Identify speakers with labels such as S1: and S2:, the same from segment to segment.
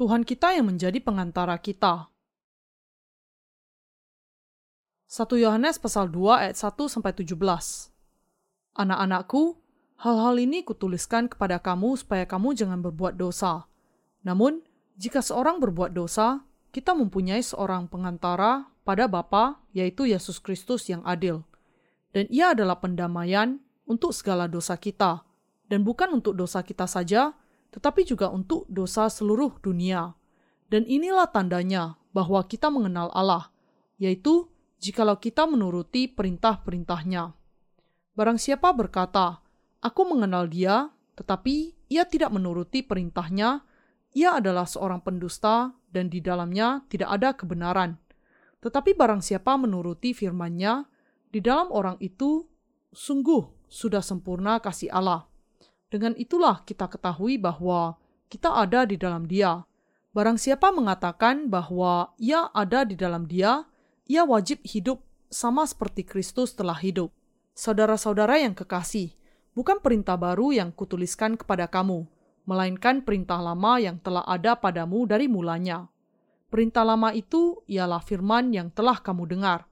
S1: Tuhan kita yang menjadi pengantara kita. 1 Yohanes pasal 2 ayat 1 sampai 17. Anak-anakku, hal-hal ini kutuliskan kepada kamu supaya kamu jangan berbuat dosa. Namun, jika seorang berbuat dosa, kita mempunyai seorang pengantara pada Bapa, yaitu Yesus Kristus yang adil. Dan ia adalah pendamaian untuk segala dosa kita, dan bukan untuk dosa kita saja, tetapi juga untuk dosa seluruh dunia. Dan inilah tandanya bahwa kita mengenal Allah, yaitu jikalau kita menuruti perintah-perintahnya. Barang siapa berkata, Aku mengenal dia, tetapi ia tidak menuruti perintahnya, ia adalah seorang pendusta dan di dalamnya tidak ada kebenaran. Tetapi barang siapa menuruti firman-Nya, di dalam orang itu sungguh sudah sempurna kasih Allah. Dengan itulah kita ketahui bahwa kita ada di dalam Dia. Barang siapa mengatakan bahwa ia ada di dalam Dia, ia wajib hidup sama seperti Kristus telah hidup. Saudara-saudara yang kekasih, bukan perintah baru yang kutuliskan kepada kamu, melainkan perintah lama yang telah ada padamu dari mulanya. Perintah lama itu ialah firman yang telah kamu dengar.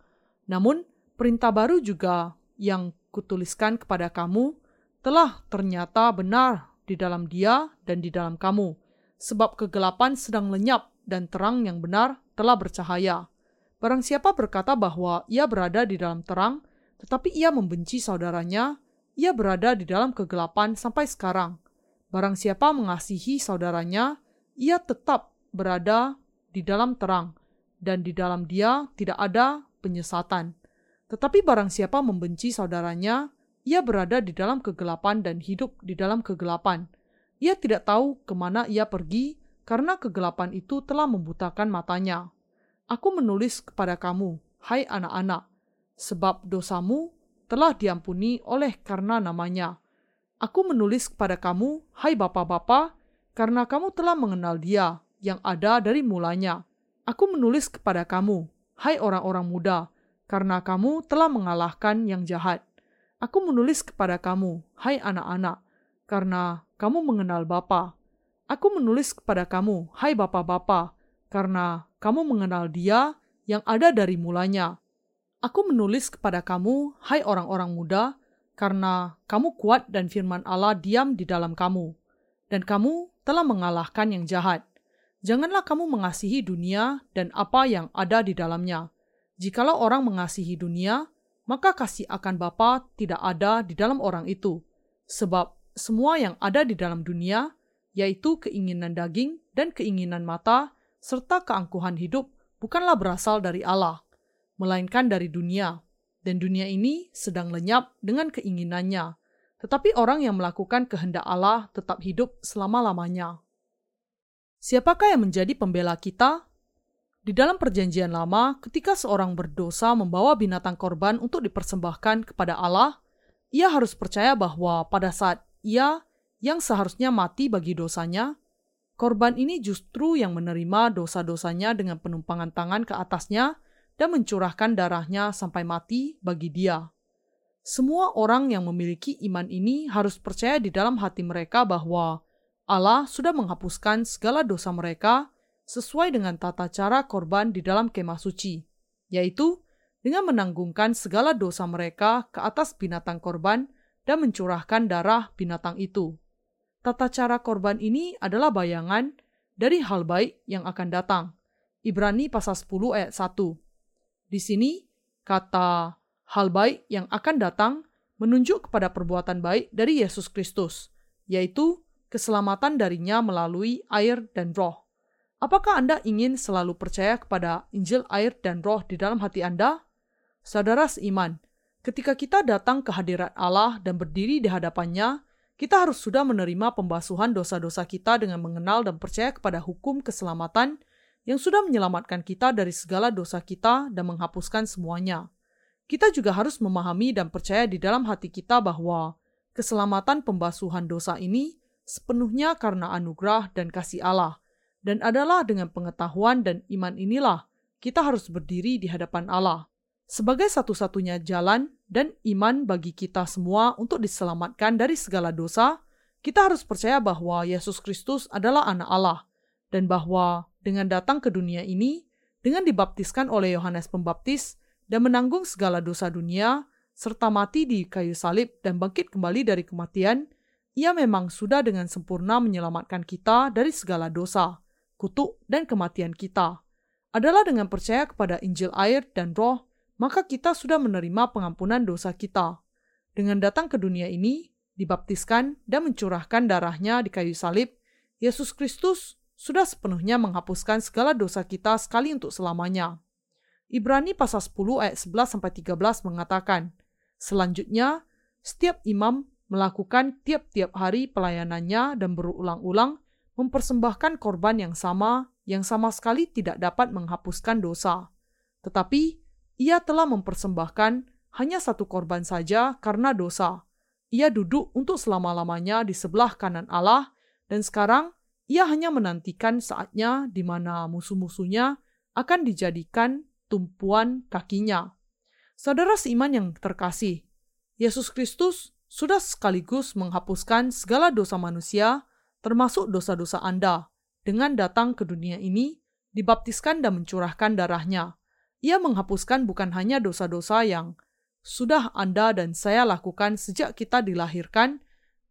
S1: Namun, perintah baru juga yang kutuliskan kepada kamu telah ternyata benar di dalam dia dan di dalam kamu, sebab kegelapan sedang lenyap dan terang yang benar telah bercahaya. Barang siapa berkata bahwa ia berada di dalam terang, tetapi ia membenci saudaranya, ia berada di dalam kegelapan sampai sekarang. Barang siapa mengasihi saudaranya, ia tetap berada di dalam terang, dan di dalam dia tidak ada penyesatan. Tetapi barang siapa membenci saudaranya, ia berada di dalam kegelapan dan hidup di dalam kegelapan. Ia tidak tahu ke mana ia pergi, karena kegelapan itu telah membutakan matanya. Aku menulis kepada kamu, hai anak-anak, sebab dosamu telah diampuni oleh karena namanya. Aku menulis kepada kamu, hai bapak-bapak, karena kamu telah mengenal dia, yang ada dari mulanya. Aku menulis kepada kamu, hai orang-orang muda, karena kamu telah mengalahkan yang jahat. Aku menulis kepada kamu, hai anak-anak, karena kamu mengenal Bapa. Aku menulis kepada kamu, hai bapak-bapak, karena kamu mengenal Dia yang ada dari mulanya. Aku menulis kepada kamu, hai orang-orang muda, karena kamu kuat dan firman Allah diam di dalam kamu, dan kamu telah mengalahkan yang jahat. Janganlah kamu mengasihi dunia dan apa yang ada di dalamnya. Jikalau orang mengasihi dunia, maka kasih akan Bapa tidak ada di dalam orang itu. Sebab semua yang ada di dalam dunia, yaitu keinginan daging dan keinginan mata, serta keangkuhan hidup, bukanlah berasal dari Allah, melainkan dari dunia. Dan dunia ini sedang lenyap dengan keinginannya. Tetapi orang yang melakukan kehendak Allah tetap hidup selama-lamanya. Siapakah yang menjadi pembela kita? Di dalam Perjanjian Lama, ketika seorang berdosa membawa binatang korban untuk dipersembahkan kepada Allah, ia harus percaya bahwa pada saat ia yang seharusnya mati bagi dosanya, korban ini justru yang menerima dosa-dosanya dengan penumpangan tangan ke atasnya dan mencurahkan darahnya sampai mati bagi dia. Semua orang yang memiliki iman ini harus percaya di dalam hati mereka bahwa Allah sudah menghapuskan segala dosa mereka sesuai dengan tata cara korban di dalam kemah suci, yaitu dengan menanggungkan segala dosa mereka ke atas binatang korban dan mencurahkan darah binatang itu. Tata cara korban ini adalah bayangan dari hal baik yang akan datang. Ibrani pasal 10 ayat 1. Di sini, kata hal baik yang akan datang menunjuk kepada perbuatan baik dari Yesus Kristus, yaitu keselamatan darinya melalui air dan roh. Apakah Anda ingin selalu percaya kepada Injil air dan roh di dalam hati Anda? Saudara seiman, ketika kita datang ke hadirat Allah dan berdiri di hadapannya, kita harus sudah menerima pembasuhan dosa-dosa kita dengan mengenal dan percaya kepada hukum keselamatan yang sudah menyelamatkan kita dari segala dosa kita dan menghapuskan semuanya. Kita juga harus memahami dan percaya di dalam hati kita bahwa keselamatan pembasuhan dosa ini sepenuhnya karena anugerah dan kasih Allah, dan adalah dengan pengetahuan dan iman inilah kita harus berdiri di hadapan Allah. Sebagai satu-satunya jalan dan iman bagi kita semua untuk diselamatkan dari segala dosa, kita harus percaya bahwa Yesus Kristus adalah Anak Allah, dan bahwa dengan datang ke dunia ini, dengan dibaptiskan oleh Yohanes Pembaptis dan menanggung segala dosa dunia, serta mati di kayu salib dan bangkit kembali dari kematian, ia memang sudah dengan sempurna menyelamatkan kita dari segala dosa, kutuk, dan kematian kita. Adalah dengan percaya kepada Injil air dan roh, maka kita sudah menerima pengampunan dosa kita. Dengan datang ke dunia ini, dibaptiskan, dan mencurahkan darahnya di kayu salib, Yesus Kristus sudah sepenuhnya menghapuskan segala dosa kita sekali untuk selamanya. Ibrani pasal 10 ayat 11 13 mengatakan, Selanjutnya, setiap imam melakukan tiap-tiap hari pelayanannya dan berulang-ulang mempersembahkan korban yang sama yang sama sekali tidak dapat menghapuskan dosa. Tetapi, ia telah mempersembahkan hanya satu korban saja karena dosa. Ia duduk untuk selama-lamanya di sebelah kanan Allah, dan sekarang ia hanya menantikan saatnya di mana musuh-musuhnya akan dijadikan tumpuan kakinya. Saudara seiman yang terkasih, Yesus Kristus sudah sekaligus menghapuskan segala dosa manusia, termasuk dosa-dosa Anda, dengan datang ke dunia ini, dibaptiskan dan mencurahkan darahnya. Ia menghapuskan bukan hanya dosa-dosa yang sudah Anda dan saya lakukan sejak kita dilahirkan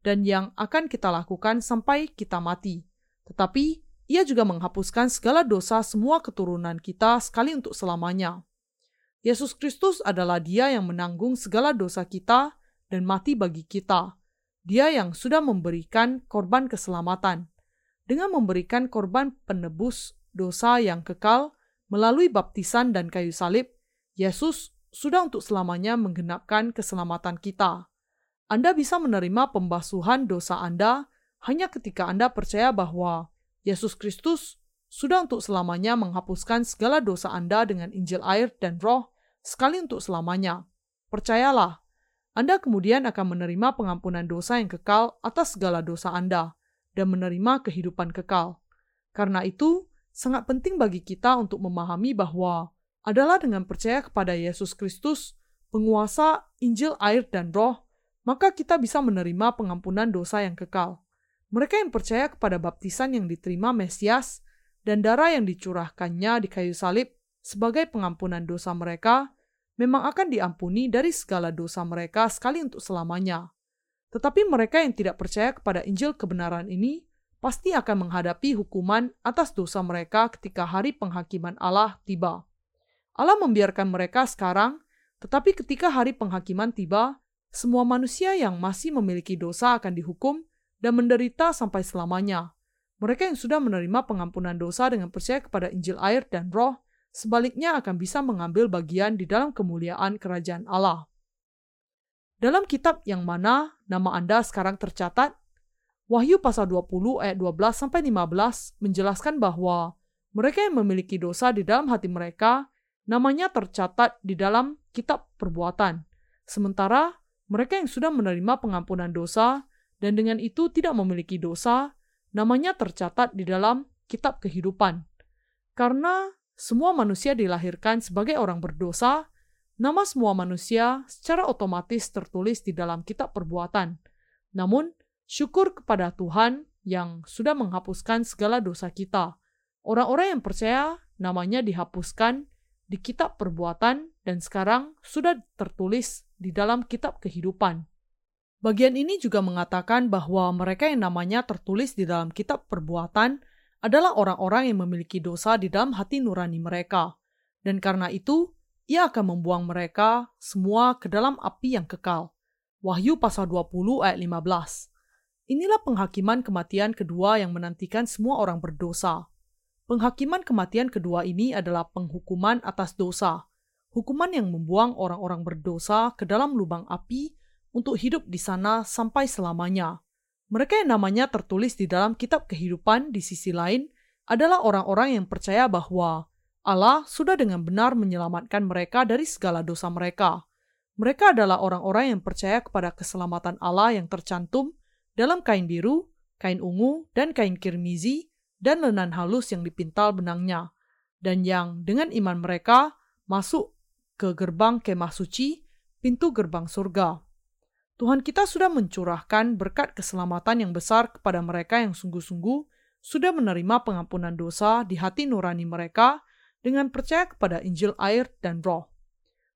S1: dan yang akan kita lakukan sampai kita mati, tetapi ia juga menghapuskan segala dosa semua keturunan kita sekali untuk selamanya. Yesus Kristus adalah Dia yang menanggung segala dosa kita dan mati bagi kita. Dia yang sudah memberikan korban keselamatan. Dengan memberikan korban penebus dosa yang kekal melalui baptisan dan kayu salib, Yesus sudah untuk selamanya menggenapkan keselamatan kita. Anda bisa menerima pembasuhan dosa Anda hanya ketika Anda percaya bahwa Yesus Kristus sudah untuk selamanya menghapuskan segala dosa Anda dengan Injil air dan Roh sekali untuk selamanya. Percayalah, Anda kemudian akan menerima pengampunan dosa yang kekal atas segala dosa Anda dan menerima kehidupan kekal. Karena itu, sangat penting bagi kita untuk memahami bahwa adalah dengan percaya kepada Yesus Kristus, penguasa Injil air dan roh, maka kita bisa menerima pengampunan dosa yang kekal. Mereka yang percaya kepada baptisan yang diterima Mesias dan darah yang dicurahkannya di kayu salib sebagai pengampunan dosa mereka, memang akan diampuni dari segala dosa mereka sekali untuk selamanya. Tetapi mereka yang tidak percaya kepada Injil kebenaran ini pasti akan menghadapi hukuman atas dosa mereka ketika hari penghakiman Allah tiba. Allah membiarkan mereka sekarang, tetapi ketika hari penghakiman tiba, semua manusia yang masih memiliki dosa akan dihukum dan menderita sampai selamanya. Mereka yang sudah menerima pengampunan dosa dengan percaya kepada Injil air dan Roh sebaliknya akan bisa mengambil bagian di dalam kemuliaan kerajaan Allah. Dalam kitab yang mana nama Anda sekarang tercatat, Wahyu pasal 20 ayat 12 sampai 15 menjelaskan bahwa mereka yang memiliki dosa di dalam hati mereka namanya tercatat di dalam kitab perbuatan. Sementara mereka yang sudah menerima pengampunan dosa dan dengan itu tidak memiliki dosa, namanya tercatat di dalam kitab kehidupan. Karena semua manusia dilahirkan sebagai orang berdosa, nama semua manusia secara otomatis tertulis di dalam kitab perbuatan. Namun, syukur kepada Tuhan yang sudah menghapuskan segala dosa kita. Orang-orang yang percaya namanya dihapuskan di kitab perbuatan dan sekarang sudah tertulis di dalam kitab kehidupan. Bagian ini juga mengatakan bahwa mereka yang namanya tertulis di dalam kitab perbuatan adalah orang-orang yang memiliki dosa di dalam hati nurani mereka, dan karena itu ia akan membuang mereka semua ke dalam api yang kekal. Wahyu pasal 20 ayat 15. Inilah penghakiman kematian kedua yang menantikan semua orang berdosa. Penghakiman kematian kedua ini adalah penghukuman atas dosa, hukuman yang membuang orang-orang berdosa ke dalam lubang api untuk hidup di sana sampai selamanya. Mereka yang namanya tertulis di dalam kitab kehidupan di sisi lain adalah orang-orang yang percaya bahwa Allah sudah dengan benar menyelamatkan mereka dari segala dosa mereka. Mereka adalah orang-orang yang percaya kepada keselamatan Allah yang tercantum dalam kain biru, kain ungu, dan kain kirmizi, dan lenan halus yang dipintal benangnya, dan yang dengan iman mereka masuk ke gerbang kemah suci, pintu gerbang surga. Tuhan kita sudah mencurahkan berkat keselamatan yang besar kepada mereka yang sungguh-sungguh sudah menerima pengampunan dosa di hati nurani mereka dengan percaya kepada Injil air dan roh.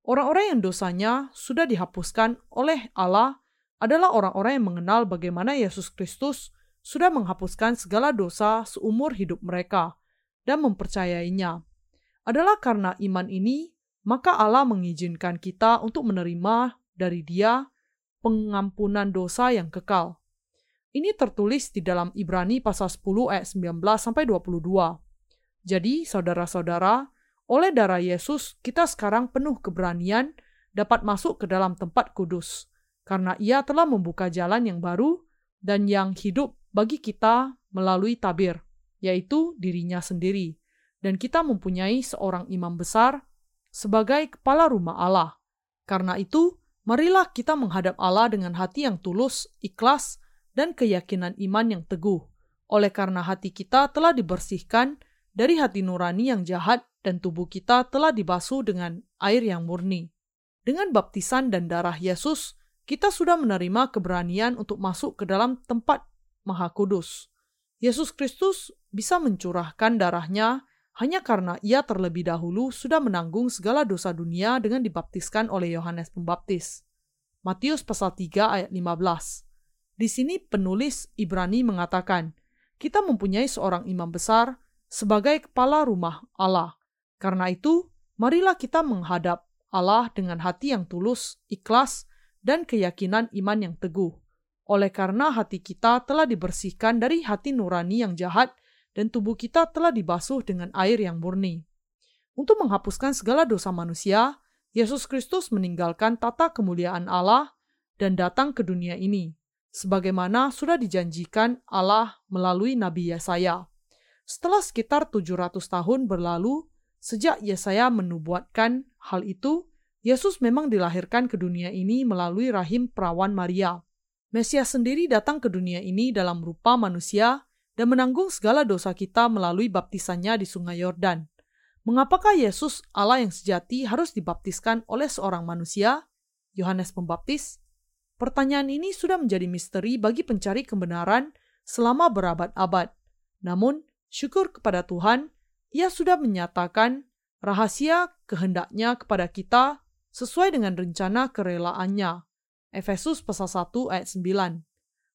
S1: Orang-orang yang dosanya sudah dihapuskan oleh Allah adalah orang-orang yang mengenal bagaimana Yesus Kristus sudah menghapuskan segala dosa seumur hidup mereka dan mempercayainya. Adalah karena iman ini, maka Allah mengizinkan kita untuk menerima dari Dia pengampunan dosa yang kekal. Ini tertulis di dalam Ibrani pasal 10 ayat 19 sampai 22. Jadi, saudara-saudara, oleh darah Yesus kita sekarang penuh keberanian dapat masuk ke dalam tempat kudus karena Ia telah membuka jalan yang baru dan yang hidup bagi kita melalui tabir, yaitu dirinya sendiri. Dan kita mempunyai seorang imam besar sebagai kepala rumah Allah. Karena itu, marilah kita menghadap Allah dengan hati yang tulus, ikhlas, dan keyakinan iman yang teguh, oleh karena hati kita telah dibersihkan dari hati nurani yang jahat dan tubuh kita telah dibasuh dengan air yang murni. Dengan baptisan dan darah Yesus, kita sudah menerima keberanian untuk masuk ke dalam tempat Maha Kudus. Yesus Kristus bisa mencurahkan darahnya hanya karena ia terlebih dahulu sudah menanggung segala dosa dunia dengan dibaptiskan oleh Yohanes Pembaptis. Matius pasal 3 ayat 15. Di sini penulis Ibrani mengatakan, kita mempunyai seorang imam besar sebagai kepala rumah Allah. Karena itu, marilah kita menghadap Allah dengan hati yang tulus, ikhlas, dan keyakinan iman yang teguh. Oleh karena hati kita telah dibersihkan dari hati nurani yang jahat dan tubuh kita telah dibasuh dengan air yang murni. Untuk menghapuskan segala dosa manusia, Yesus Kristus meninggalkan tata kemuliaan Allah dan datang ke dunia ini sebagaimana sudah dijanjikan Allah melalui Nabi Yesaya. Setelah sekitar 700 tahun berlalu, sejak Yesaya menubuatkan hal itu, Yesus memang dilahirkan ke dunia ini melalui rahim perawan Maria. Mesias sendiri datang ke dunia ini dalam rupa manusia dan menanggung segala dosa kita melalui baptisannya di sungai Yordan. Mengapakah Yesus Allah yang sejati harus dibaptiskan oleh seorang manusia? Yohanes Pembaptis Pertanyaan ini sudah menjadi misteri bagi pencari kebenaran selama berabad-abad. Namun, syukur kepada Tuhan, ia sudah menyatakan rahasia kehendaknya kepada kita sesuai dengan rencana kerelaannya. Efesus pasal 1 ayat 9.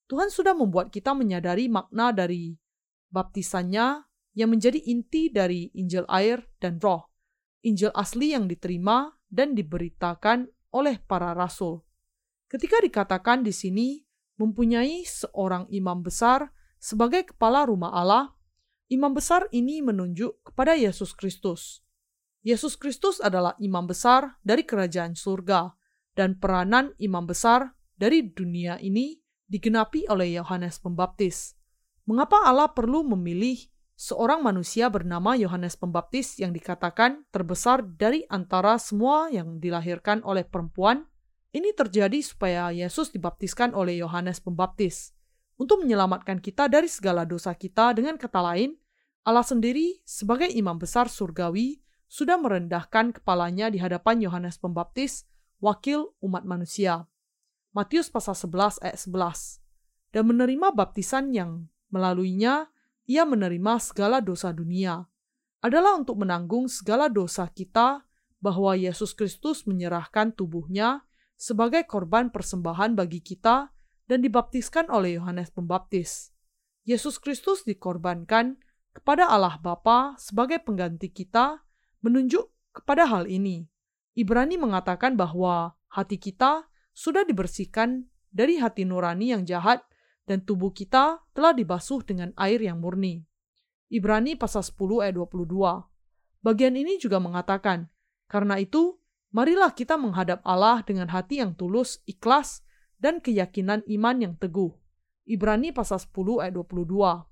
S1: Tuhan sudah membuat kita menyadari makna dari baptisannya yang menjadi inti dari Injil air dan roh. Injil asli yang diterima dan diberitakan oleh para rasul. Ketika dikatakan di sini mempunyai seorang imam besar sebagai kepala rumah Allah, imam besar ini menunjuk kepada Yesus Kristus. Yesus Kristus adalah imam besar dari kerajaan surga, dan peranan imam besar dari dunia ini digenapi oleh Yohanes Pembaptis. Mengapa Allah perlu memilih seorang manusia bernama Yohanes Pembaptis yang dikatakan terbesar dari antara semua yang dilahirkan oleh perempuan? Ini terjadi supaya Yesus dibaptiskan oleh Yohanes Pembaptis untuk menyelamatkan kita dari segala dosa kita. Dengan kata lain, Allah sendiri sebagai imam besar surgawi sudah merendahkan kepalanya di hadapan Yohanes Pembaptis, wakil umat manusia. Matius pasal 11 ayat 11. Dan menerima baptisan yang melaluinya ia menerima segala dosa dunia. Adalah untuk menanggung segala dosa kita bahwa Yesus Kristus menyerahkan tubuhnya sebagai korban persembahan bagi kita dan dibaptiskan oleh Yohanes Pembaptis. Yesus Kristus dikorbankan kepada Allah Bapa sebagai pengganti kita menunjuk kepada hal ini. Ibrani mengatakan bahwa hati kita sudah dibersihkan dari hati nurani yang jahat dan tubuh kita telah dibasuh dengan air yang murni. Ibrani pasal 10 ayat 22. Bagian ini juga mengatakan, karena itu marilah kita menghadap Allah dengan hati yang tulus, ikhlas, dan keyakinan iman yang teguh. Ibrani pasal 10 ayat 22.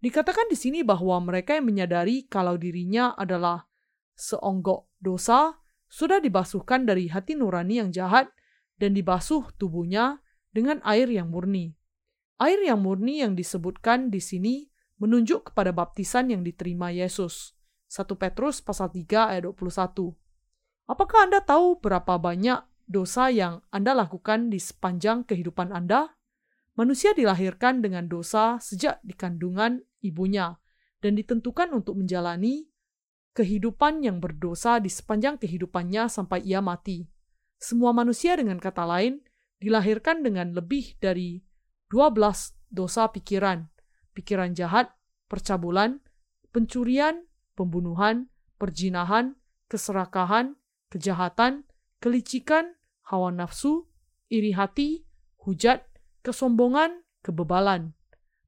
S1: Dikatakan di sini bahwa mereka yang menyadari kalau dirinya adalah seonggok dosa sudah dibasuhkan dari hati nurani yang jahat dan dibasuh tubuhnya dengan air yang murni. Air yang murni yang disebutkan di sini menunjuk kepada baptisan yang diterima Yesus. 1 Petrus pasal 3 ayat 21. Apakah Anda tahu berapa banyak dosa yang Anda lakukan di sepanjang kehidupan Anda? Manusia dilahirkan dengan dosa sejak di kandungan ibunya dan ditentukan untuk menjalani kehidupan yang berdosa di sepanjang kehidupannya sampai ia mati. Semua manusia dengan kata lain dilahirkan dengan lebih dari 12 dosa pikiran, pikiran jahat, percabulan, pencurian, pembunuhan, perjinahan, keserakahan, kejahatan, kelicikan, hawa nafsu, iri hati, hujat, kesombongan, kebebalan.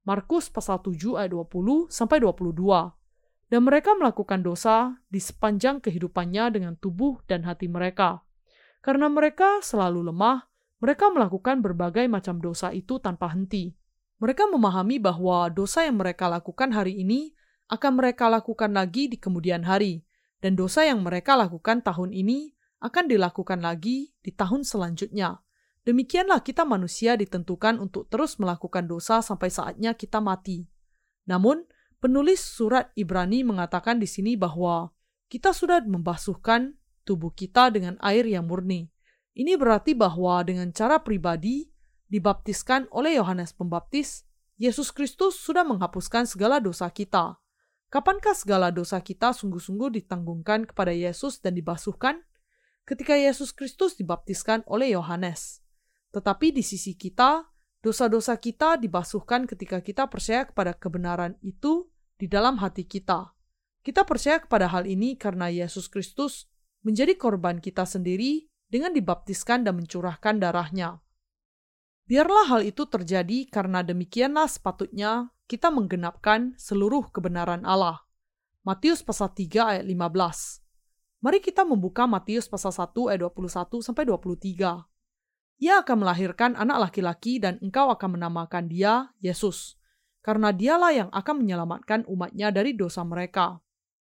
S1: Markus pasal 7 ayat 20 sampai 22. Dan mereka melakukan dosa di sepanjang kehidupannya dengan tubuh dan hati mereka. Karena mereka selalu lemah, mereka melakukan berbagai macam dosa itu tanpa henti. Mereka memahami bahwa dosa yang mereka lakukan hari ini akan mereka lakukan lagi di kemudian hari, dan dosa yang mereka lakukan tahun ini akan dilakukan lagi di tahun selanjutnya. Demikianlah kita manusia ditentukan untuk terus melakukan dosa sampai saatnya kita mati. Namun, penulis surat Ibrani mengatakan di sini bahwa kita sudah membasuhkan tubuh kita dengan air yang murni. Ini berarti bahwa dengan cara pribadi, dibaptiskan oleh Yohanes Pembaptis, Yesus Kristus sudah menghapuskan segala dosa kita. Kapankah segala dosa kita sungguh-sungguh ditanggungkan kepada Yesus dan dibasuhkan? Ketika Yesus Kristus dibaptiskan oleh Yohanes. Tetapi di sisi kita, dosa-dosa kita dibasuhkan ketika kita percaya kepada kebenaran itu di dalam hati kita. Kita percaya kepada hal ini karena Yesus Kristus menjadi korban kita sendiri dengan dibaptiskan dan mencurahkan darahnya. Biarlah hal itu terjadi karena demikianlah sepatutnya kita menggenapkan seluruh kebenaran Allah. Matius pasal 3 ayat 15. Mari kita membuka Matius pasal 1 ayat 21 sampai 23. Ia akan melahirkan anak laki-laki dan engkau akan menamakan dia Yesus, karena dialah yang akan menyelamatkan umatnya dari dosa mereka.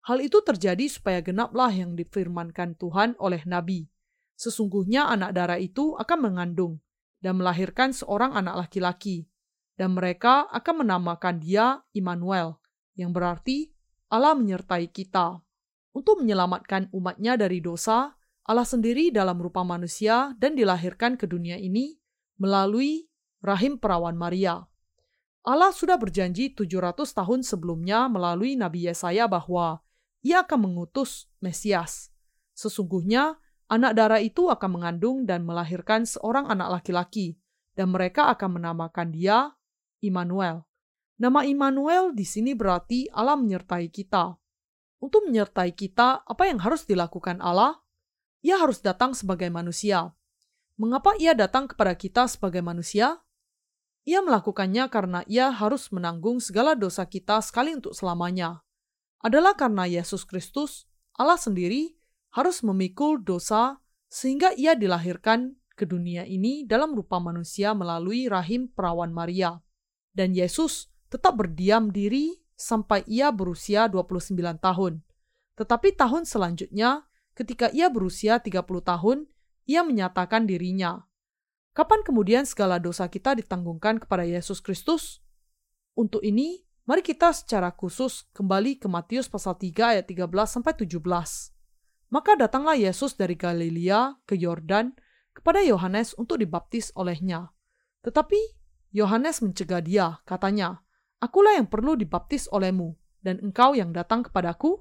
S1: Hal itu terjadi supaya genaplah yang difirmankan Tuhan oleh Nabi. Sesungguhnya anak darah itu akan mengandung dan melahirkan seorang anak laki-laki, dan mereka akan menamakan dia Immanuel, yang berarti Allah menyertai kita. Untuk menyelamatkan umatnya dari dosa, Allah sendiri dalam rupa manusia dan dilahirkan ke dunia ini melalui rahim perawan Maria. Allah sudah berjanji 700 tahun sebelumnya melalui Nabi Yesaya bahwa ia akan mengutus Mesias. Sesungguhnya, anak darah itu akan mengandung dan melahirkan seorang anak laki-laki, dan mereka akan menamakan dia Immanuel. Nama Immanuel di sini berarti Allah menyertai kita. Untuk menyertai kita, apa yang harus dilakukan Allah? Ia harus datang sebagai manusia. Mengapa ia datang kepada kita sebagai manusia? Ia melakukannya karena ia harus menanggung segala dosa kita sekali untuk selamanya adalah karena Yesus Kristus, Allah sendiri, harus memikul dosa sehingga ia dilahirkan ke dunia ini dalam rupa manusia melalui rahim perawan Maria. Dan Yesus tetap berdiam diri sampai ia berusia 29 tahun. Tetapi tahun selanjutnya, ketika ia berusia 30 tahun, ia menyatakan dirinya. Kapan kemudian segala dosa kita ditanggungkan kepada Yesus Kristus? Untuk ini, Mari kita secara khusus kembali ke Matius pasal 3 ayat 13 sampai 17. Maka datanglah Yesus dari Galilea ke Yordan kepada Yohanes untuk dibaptis olehnya. Tetapi Yohanes mencegah dia, katanya, Akulah yang perlu dibaptis olehmu, dan engkau yang datang kepadaku?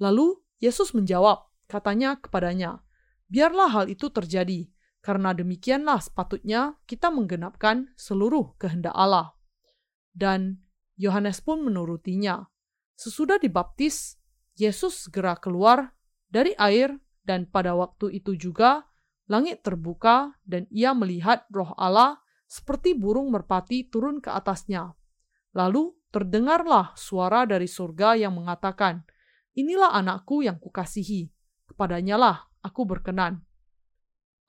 S1: Lalu Yesus menjawab, katanya kepadanya, Biarlah hal itu terjadi, karena demikianlah sepatutnya kita menggenapkan seluruh kehendak Allah. Dan Yohanes pun menurutinya. Sesudah dibaptis, Yesus segera keluar dari air dan pada waktu itu juga langit terbuka dan ia melihat roh Allah seperti burung merpati turun ke atasnya. Lalu terdengarlah suara dari surga yang mengatakan, Inilah anakku yang kukasihi, kepadanya lah aku berkenan.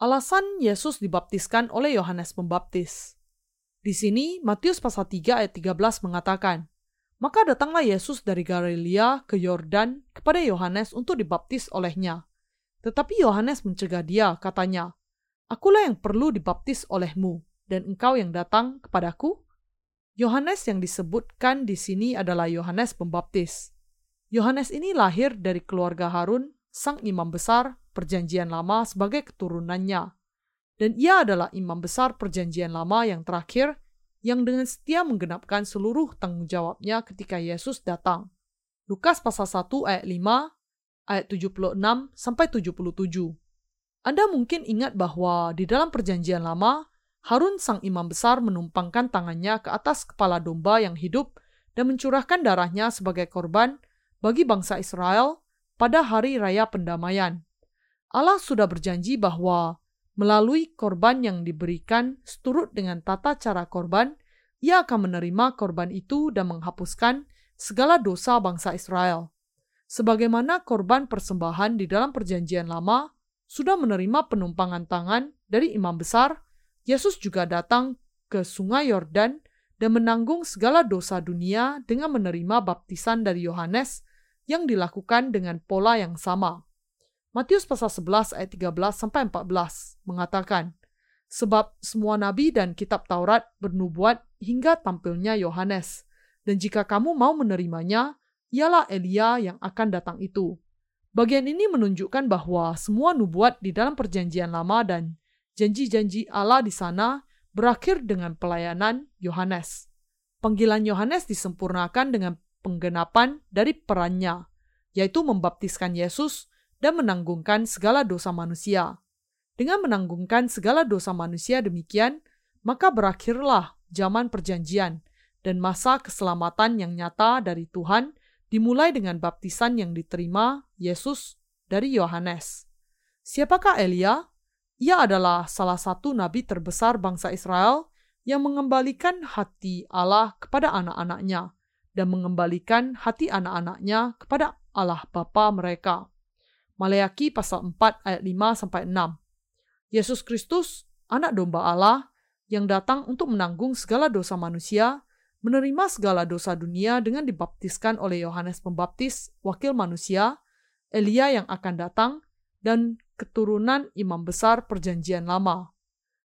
S1: Alasan Yesus dibaptiskan oleh Yohanes Pembaptis. Di sini Matius pasal 3 ayat 13 mengatakan, Maka datanglah Yesus dari Galilea ke Yordan kepada Yohanes untuk dibaptis olehnya. Tetapi Yohanes mencegah dia, katanya, Akulah yang perlu dibaptis olehmu, dan engkau yang datang kepadaku? Yohanes yang disebutkan di sini adalah Yohanes Pembaptis. Yohanes ini lahir dari keluarga Harun, sang imam besar perjanjian lama sebagai keturunannya dan ia adalah imam besar perjanjian lama yang terakhir yang dengan setia menggenapkan seluruh tanggung jawabnya ketika Yesus datang. Lukas pasal 1 ayat 5 ayat 76 sampai 77. Anda mungkin ingat bahwa di dalam perjanjian lama, Harun sang imam besar menumpangkan tangannya ke atas kepala domba yang hidup dan mencurahkan darahnya sebagai korban bagi bangsa Israel pada hari raya pendamaian. Allah sudah berjanji bahwa melalui korban yang diberikan seturut dengan tata cara korban, ia akan menerima korban itu dan menghapuskan segala dosa bangsa Israel. Sebagaimana korban persembahan di dalam Perjanjian Lama sudah menerima penumpangan tangan dari imam besar, Yesus juga datang ke Sungai Yordan dan menanggung segala dosa dunia dengan menerima baptisan dari Yohanes yang dilakukan dengan pola yang sama. Matius pasal 11 ayat 13 sampai 14 mengatakan, Sebab semua nabi dan kitab Taurat bernubuat hingga tampilnya Yohanes, dan jika kamu mau menerimanya, ialah Elia yang akan datang itu. Bagian ini menunjukkan bahwa semua nubuat di dalam perjanjian lama dan janji-janji Allah di sana berakhir dengan pelayanan Yohanes. Panggilan Yohanes disempurnakan dengan penggenapan dari perannya, yaitu membaptiskan Yesus dan menanggungkan segala dosa manusia. Dengan menanggungkan segala dosa manusia demikian, maka berakhirlah zaman perjanjian dan masa keselamatan yang nyata dari Tuhan dimulai dengan baptisan yang diterima Yesus dari Yohanes. Siapakah Elia? Ia adalah salah satu nabi terbesar bangsa Israel yang mengembalikan hati Allah kepada anak-anaknya dan mengembalikan hati anak-anaknya kepada Allah Bapa mereka. Maleaki pasal 4 ayat 5 sampai 6. Yesus Kristus, anak domba Allah yang datang untuk menanggung segala dosa manusia, menerima segala dosa dunia dengan dibaptiskan oleh Yohanes Pembaptis, wakil manusia, Elia yang akan datang, dan keturunan imam besar perjanjian lama.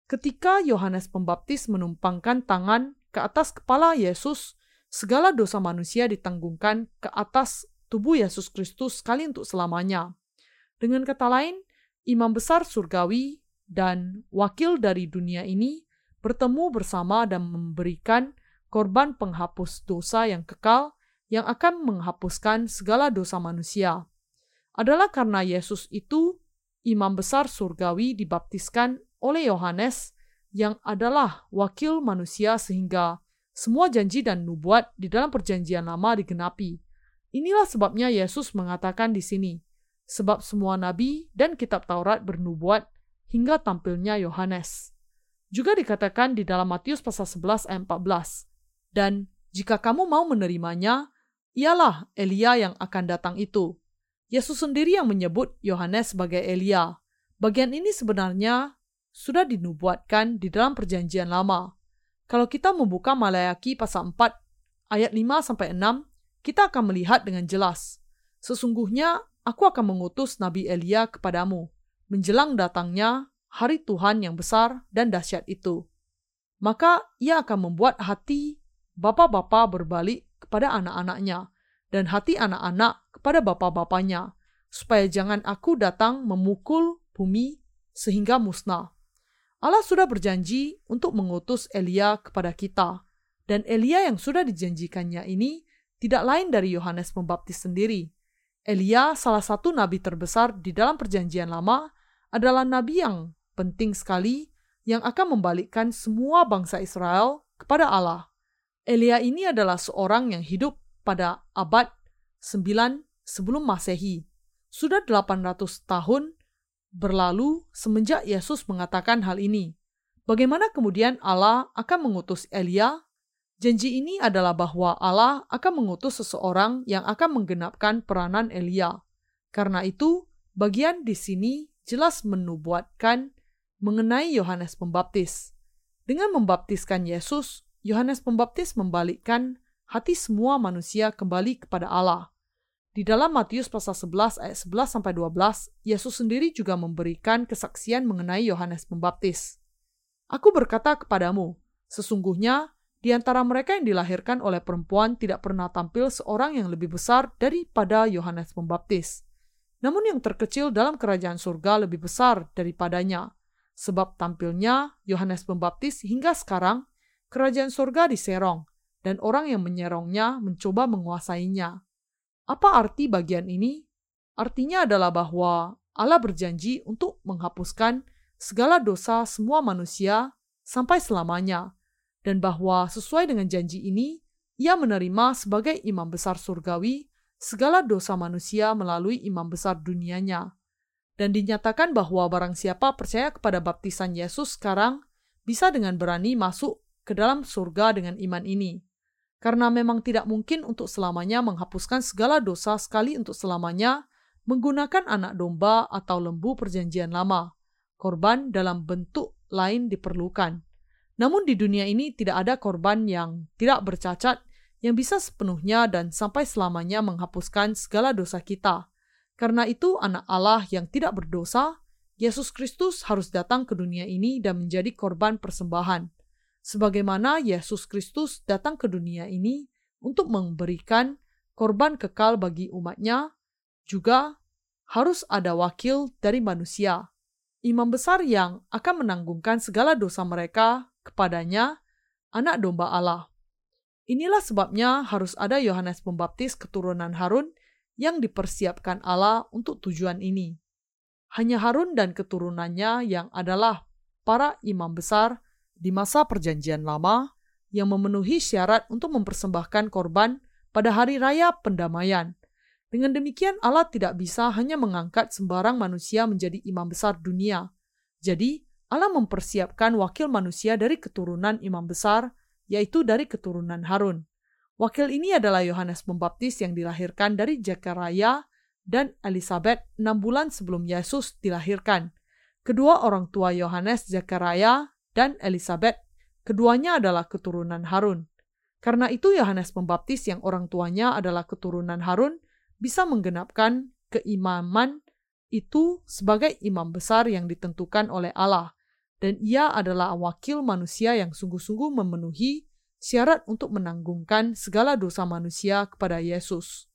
S1: Ketika Yohanes Pembaptis menumpangkan tangan ke atas kepala Yesus, segala dosa manusia ditanggungkan ke atas tubuh Yesus Kristus sekali untuk selamanya. Dengan kata lain, imam besar surgawi dan wakil dari dunia ini bertemu bersama dan memberikan korban penghapus dosa yang kekal yang akan menghapuskan segala dosa manusia. Adalah karena Yesus itu imam besar surgawi dibaptiskan oleh Yohanes yang adalah wakil manusia sehingga semua janji dan nubuat di dalam perjanjian lama digenapi. Inilah sebabnya Yesus mengatakan di sini, sebab semua nabi dan kitab Taurat bernubuat hingga tampilnya Yohanes. Juga dikatakan di dalam Matius pasal 11 ayat 14. Dan jika kamu mau menerimanya, ialah Elia yang akan datang itu. Yesus sendiri yang menyebut Yohanes sebagai Elia. Bagian ini sebenarnya sudah dinubuatkan di dalam perjanjian lama. Kalau kita membuka Malayaki pasal 4 ayat 5 sampai 6, kita akan melihat dengan jelas. Sesungguhnya aku akan mengutus Nabi Elia kepadamu, menjelang datangnya hari Tuhan yang besar dan dahsyat itu. Maka ia akan membuat hati bapak-bapak berbalik kepada anak-anaknya, dan hati anak-anak kepada bapak-bapaknya, supaya jangan aku datang memukul bumi sehingga musnah. Allah sudah berjanji untuk mengutus Elia kepada kita, dan Elia yang sudah dijanjikannya ini tidak lain dari Yohanes Pembaptis sendiri. Elia, salah satu nabi terbesar di dalam Perjanjian Lama, adalah nabi yang penting sekali yang akan membalikkan semua bangsa Israel kepada Allah. Elia ini adalah seorang yang hidup pada abad 9 sebelum Masehi. Sudah 800 tahun berlalu semenjak Yesus mengatakan hal ini. Bagaimana kemudian Allah akan mengutus Elia Janji ini adalah bahwa Allah akan mengutus seseorang yang akan menggenapkan peranan Elia. Karena itu, bagian di sini jelas menubuatkan mengenai Yohanes Pembaptis. Dengan membaptiskan Yesus, Yohanes Pembaptis membalikkan hati semua manusia kembali kepada Allah. Di dalam Matius pasal 11 ayat 11 sampai 12, Yesus sendiri juga memberikan kesaksian mengenai Yohanes Pembaptis. Aku berkata kepadamu, sesungguhnya di antara mereka yang dilahirkan oleh perempuan tidak pernah tampil seorang yang lebih besar daripada Yohanes Pembaptis. Namun yang terkecil dalam kerajaan surga lebih besar daripadanya. Sebab tampilnya Yohanes Pembaptis hingga sekarang, kerajaan surga diserong, dan orang yang menyerongnya mencoba menguasainya. Apa arti bagian ini? Artinya adalah bahwa Allah berjanji untuk menghapuskan segala dosa semua manusia sampai selamanya, dan bahwa sesuai dengan janji ini, ia menerima sebagai imam besar surgawi segala dosa manusia melalui imam besar dunianya. Dan dinyatakan bahwa barang siapa percaya kepada baptisan Yesus sekarang bisa dengan berani masuk ke dalam surga dengan iman ini karena memang tidak mungkin untuk selamanya menghapuskan segala dosa sekali untuk selamanya menggunakan anak domba atau lembu perjanjian lama. Korban dalam bentuk lain diperlukan. Namun di dunia ini tidak ada korban yang tidak bercacat yang bisa sepenuhnya dan sampai selamanya menghapuskan segala dosa kita. Karena itu anak Allah yang tidak berdosa, Yesus Kristus harus datang ke dunia ini dan menjadi korban persembahan sebagaimana Yesus Kristus datang ke dunia ini untuk memberikan korban kekal bagi umatnya, juga harus ada wakil dari manusia, imam besar yang akan menanggungkan segala dosa mereka kepadanya, anak domba Allah. Inilah sebabnya harus ada Yohanes Pembaptis keturunan Harun yang dipersiapkan Allah untuk tujuan ini. Hanya Harun dan keturunannya yang adalah para imam besar di masa Perjanjian Lama yang memenuhi syarat untuk mempersembahkan korban pada hari raya pendamaian. Dengan demikian, Allah tidak bisa hanya mengangkat sembarang manusia menjadi imam besar dunia. Jadi, Allah mempersiapkan wakil manusia dari keturunan imam besar, yaitu dari keturunan Harun. Wakil ini adalah Yohanes Pembaptis yang dilahirkan dari Zakaria dan Elizabeth enam bulan sebelum Yesus dilahirkan. Kedua orang tua Yohanes, Zakaria dan Elizabeth. Keduanya adalah keturunan Harun. Karena itu Yohanes Pembaptis yang orang tuanya adalah keturunan Harun bisa menggenapkan keimaman itu sebagai imam besar yang ditentukan oleh Allah. Dan ia adalah wakil manusia yang sungguh-sungguh memenuhi syarat untuk menanggungkan segala dosa manusia kepada Yesus.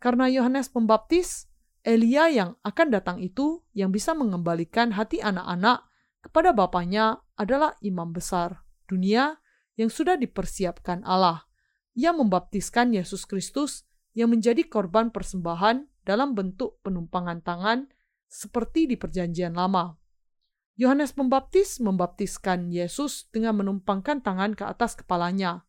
S1: Karena Yohanes Pembaptis, Elia yang akan datang itu yang bisa mengembalikan hati anak-anak kepada bapaknya adalah imam besar dunia yang sudah dipersiapkan Allah. Ia membaptiskan Yesus Kristus yang menjadi korban persembahan dalam bentuk penumpangan tangan seperti di perjanjian lama. Yohanes Pembaptis membaptiskan Yesus dengan menumpangkan tangan ke atas kepalanya.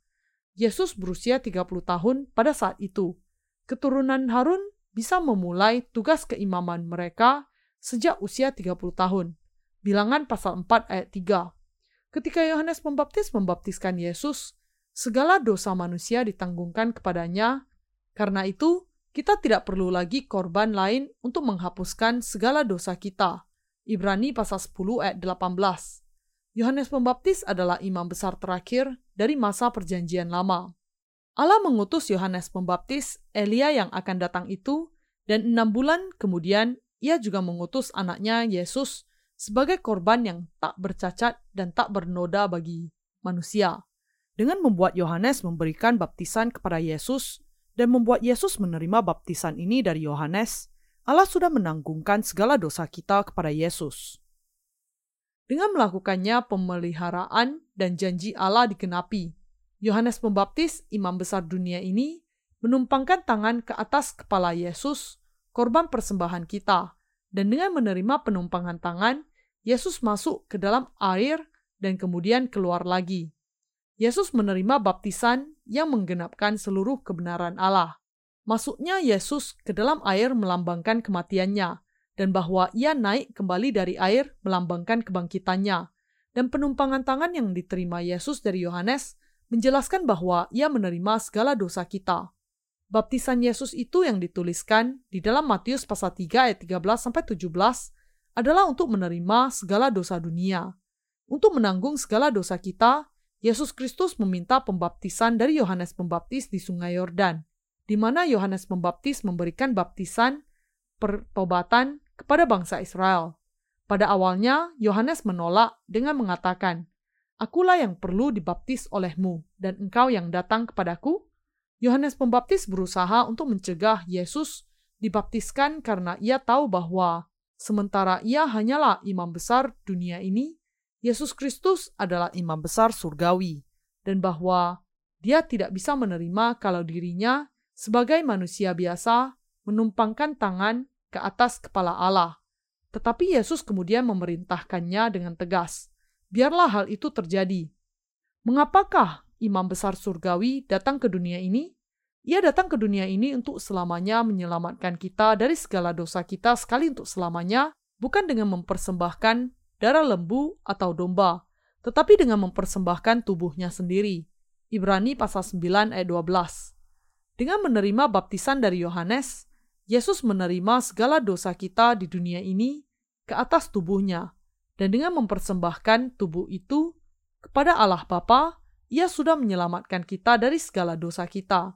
S1: Yesus berusia 30 tahun pada saat itu. Keturunan Harun bisa memulai tugas keimaman mereka sejak usia 30 tahun. Bilangan pasal 4 ayat 3. Ketika Yohanes Pembaptis membaptiskan Yesus, segala dosa manusia ditanggungkan kepadanya. Karena itu, kita tidak perlu lagi korban lain untuk menghapuskan segala dosa kita. Ibrani pasal 10 ayat 18. Yohanes Pembaptis adalah imam besar terakhir dari masa perjanjian lama. Allah mengutus Yohanes Pembaptis, Elia yang akan datang itu, dan enam bulan kemudian ia juga mengutus anaknya Yesus sebagai korban yang tak bercacat dan tak bernoda bagi manusia. Dengan membuat Yohanes memberikan baptisan kepada Yesus dan membuat Yesus menerima baptisan ini dari Yohanes, Allah sudah menanggungkan segala dosa kita kepada Yesus. Dengan melakukannya pemeliharaan dan janji Allah digenapi, Yohanes Pembaptis, imam besar dunia ini, menumpangkan tangan ke atas kepala Yesus, korban persembahan kita, dan dengan menerima penumpangan tangan, Yesus masuk ke dalam air dan kemudian keluar lagi. Yesus menerima baptisan yang menggenapkan seluruh kebenaran Allah. Masuknya Yesus ke dalam air melambangkan kematiannya, dan bahwa ia naik kembali dari air melambangkan kebangkitannya. Dan penumpangan tangan yang diterima Yesus dari Yohanes menjelaskan bahwa ia menerima segala dosa kita. Baptisan Yesus itu yang dituliskan di dalam Matius pasal 3 ayat 13 sampai 17 adalah untuk menerima segala dosa dunia. Untuk menanggung segala dosa kita, Yesus Kristus meminta pembaptisan dari Yohanes Pembaptis di Sungai Yordan, di mana Yohanes Pembaptis memberikan baptisan pertobatan kepada bangsa Israel. Pada awalnya, Yohanes menolak dengan mengatakan, Akulah yang perlu dibaptis olehmu, dan engkau yang datang kepadaku? Yohanes Pembaptis berusaha untuk mencegah Yesus dibaptiskan karena ia tahu bahwa Sementara ia hanyalah imam besar dunia ini, Yesus Kristus adalah imam besar surgawi. dan bahwa dia tidak bisa menerima kalau dirinya sebagai manusia biasa menumpangkan tangan ke atas kepala Allah. Tetapi Yesus kemudian memerintahkannya dengan tegas, biarlah hal itu terjadi. Mengapakah imam besar surgawi datang ke dunia ini? Ia datang ke dunia ini untuk selamanya menyelamatkan kita dari segala dosa kita sekali untuk selamanya, bukan dengan mempersembahkan darah lembu atau domba, tetapi dengan mempersembahkan tubuhnya sendiri. Ibrani pasal 9 ayat 12. Dengan menerima baptisan dari Yohanes, Yesus menerima segala dosa kita di dunia ini ke atas tubuhnya, dan dengan mempersembahkan tubuh itu kepada Allah Bapa, ia sudah menyelamatkan kita dari segala dosa kita.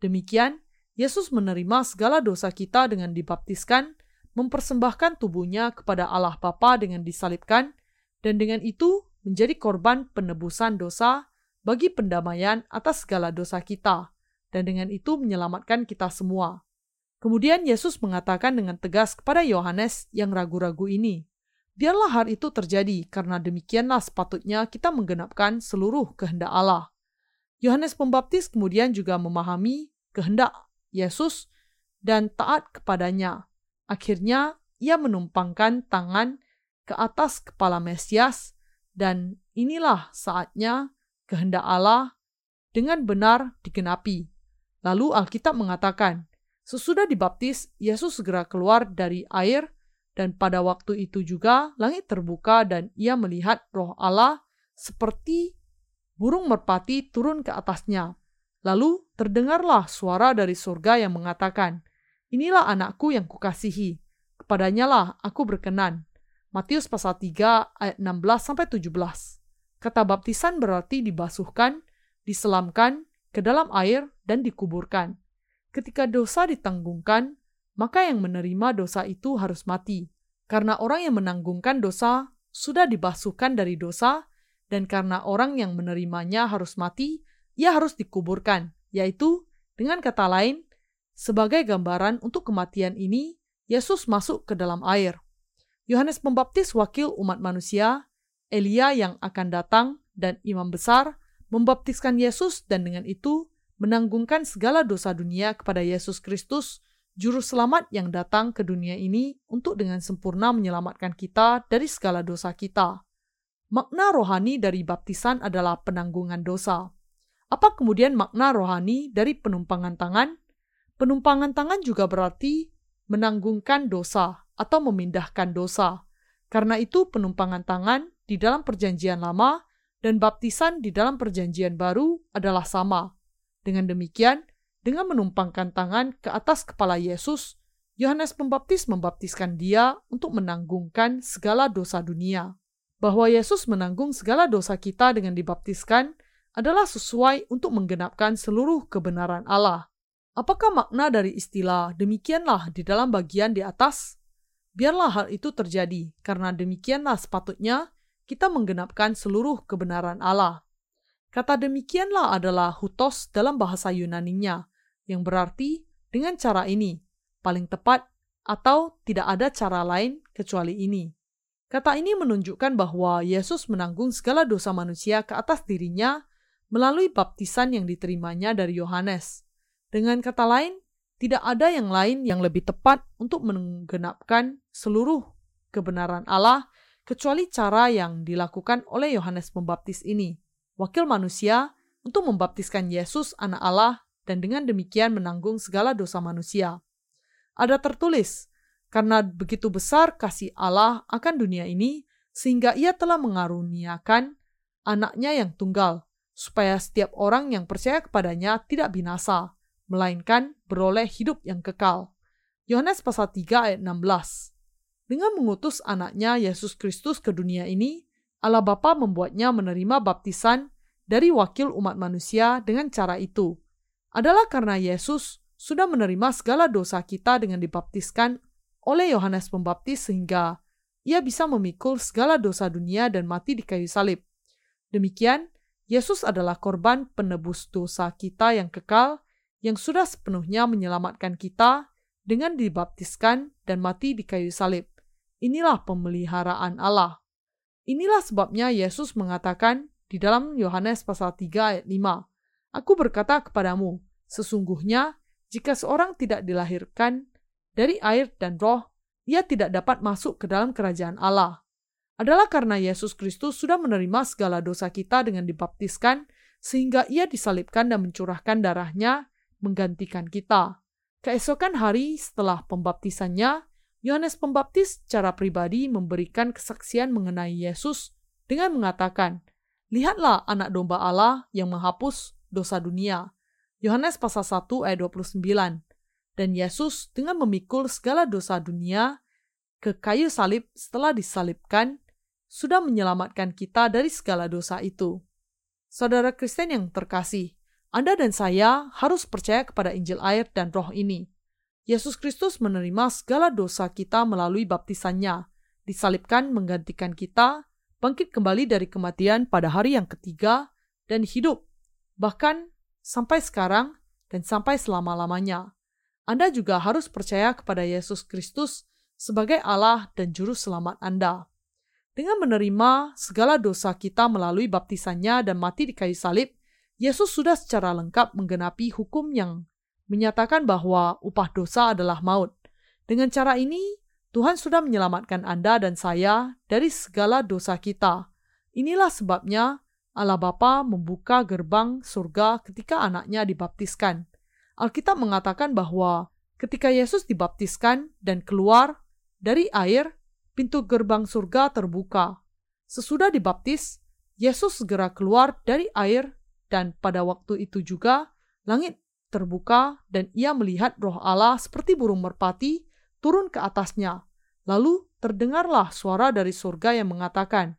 S1: Demikian, Yesus menerima segala dosa kita dengan dibaptiskan, mempersembahkan tubuhnya kepada Allah Bapa dengan disalibkan, dan dengan itu menjadi korban penebusan dosa bagi pendamaian atas segala dosa kita, dan dengan itu menyelamatkan kita semua. Kemudian Yesus mengatakan dengan tegas kepada Yohanes yang ragu-ragu ini, Biarlah hal itu terjadi, karena demikianlah sepatutnya kita menggenapkan seluruh kehendak Allah. Yohanes Pembaptis kemudian juga memahami kehendak Yesus dan taat kepadanya. Akhirnya, ia menumpangkan tangan ke atas kepala Mesias, dan inilah saatnya kehendak Allah dengan benar digenapi. Lalu Alkitab mengatakan, sesudah dibaptis, Yesus segera keluar dari air, dan pada waktu itu juga langit terbuka dan ia melihat roh Allah seperti burung merpati turun ke atasnya. Lalu terdengarlah suara dari surga yang mengatakan, Inilah anakku yang kukasihi, kepadanya lah aku berkenan. Matius pasal 3 ayat 16-17 Kata baptisan berarti dibasuhkan, diselamkan ke dalam air, dan dikuburkan. Ketika dosa ditanggungkan, maka yang menerima dosa itu harus mati. Karena orang yang menanggungkan dosa sudah dibasuhkan dari dosa, dan karena orang yang menerimanya harus mati, ia harus dikuburkan, yaitu dengan kata lain, sebagai gambaran untuk kematian ini, Yesus masuk ke dalam air. Yohanes Pembaptis wakil umat manusia, Elia yang akan datang, dan imam besar membaptiskan Yesus dan dengan itu menanggungkan segala dosa dunia kepada Yesus Kristus juru selamat yang datang ke dunia ini untuk dengan sempurna menyelamatkan kita dari segala dosa kita. Makna rohani dari baptisan adalah penanggungan dosa. Apa kemudian makna rohani dari penumpangan tangan? Penumpangan tangan juga berarti menanggungkan dosa atau memindahkan dosa. Karena itu penumpangan tangan di dalam perjanjian lama dan baptisan di dalam perjanjian baru adalah sama. Dengan demikian, dengan menumpangkan tangan ke atas kepala Yesus, Yohanes Pembaptis membaptiskan dia untuk menanggungkan segala dosa dunia. Bahwa Yesus menanggung segala dosa kita dengan dibaptiskan adalah sesuai untuk menggenapkan seluruh kebenaran Allah. Apakah makna dari istilah demikianlah di dalam bagian di atas? Biarlah hal itu terjadi, karena demikianlah sepatutnya kita menggenapkan seluruh kebenaran Allah. Kata demikianlah adalah hutos dalam bahasa Yunaninya, yang berarti dengan cara ini paling tepat atau tidak ada cara lain kecuali ini. Kata ini menunjukkan bahwa Yesus menanggung segala dosa manusia ke atas dirinya melalui baptisan yang diterimanya dari Yohanes. Dengan kata lain, tidak ada yang lain yang lebih tepat untuk menggenapkan seluruh kebenaran Allah kecuali cara yang dilakukan oleh Yohanes Pembaptis ini, wakil manusia untuk membaptiskan Yesus anak Allah dan dengan demikian menanggung segala dosa manusia. Ada tertulis, karena begitu besar kasih Allah akan dunia ini, sehingga ia telah mengaruniakan anaknya yang tunggal, supaya setiap orang yang percaya kepadanya tidak binasa, melainkan beroleh hidup yang kekal. Yohanes pasal 3 ayat 16 Dengan mengutus anaknya Yesus Kristus ke dunia ini, Allah Bapa membuatnya menerima baptisan dari wakil umat manusia dengan cara itu adalah karena Yesus sudah menerima segala dosa kita dengan dibaptiskan oleh Yohanes Pembaptis sehingga ia bisa memikul segala dosa dunia dan mati di kayu salib. Demikian, Yesus adalah korban penebus dosa kita yang kekal yang sudah sepenuhnya menyelamatkan kita dengan dibaptiskan dan mati di kayu salib. Inilah pemeliharaan Allah. Inilah sebabnya Yesus mengatakan di dalam Yohanes pasal 3 ayat 5. Aku berkata kepadamu, sesungguhnya jika seorang tidak dilahirkan dari air dan roh, ia tidak dapat masuk ke dalam kerajaan Allah. Adalah karena Yesus Kristus sudah menerima segala dosa kita dengan dibaptiskan, sehingga ia disalibkan dan mencurahkan darahnya menggantikan kita. Keesokan hari setelah pembaptisannya, Yohanes Pembaptis secara pribadi memberikan kesaksian mengenai Yesus dengan mengatakan, Lihatlah anak domba Allah yang menghapus dosa dunia. Yohanes pasal 1 ayat 29. Dan Yesus dengan memikul segala dosa dunia ke kayu salib setelah disalibkan, sudah menyelamatkan kita dari segala dosa itu. Saudara Kristen yang terkasih, Anda dan saya harus percaya kepada Injil air dan roh ini. Yesus Kristus menerima segala dosa kita melalui baptisannya, disalibkan menggantikan kita, bangkit kembali dari kematian pada hari yang ketiga, dan hidup, bahkan sampai sekarang dan sampai selama-lamanya. Anda juga harus percaya kepada Yesus Kristus sebagai Allah dan Juru Selamat Anda. Dengan menerima segala dosa kita melalui baptisannya dan mati di kayu salib, Yesus sudah secara lengkap menggenapi hukum yang menyatakan bahwa upah dosa adalah maut. Dengan cara ini, Tuhan sudah menyelamatkan Anda dan saya dari segala dosa kita. Inilah sebabnya Allah Bapa membuka gerbang surga ketika anaknya dibaptiskan. Alkitab mengatakan bahwa ketika Yesus dibaptiskan dan keluar dari air, pintu gerbang surga terbuka. Sesudah dibaptis, Yesus segera keluar dari air dan pada waktu itu juga langit terbuka dan ia melihat roh Allah seperti burung merpati turun ke atasnya. Lalu terdengarlah suara dari surga yang mengatakan,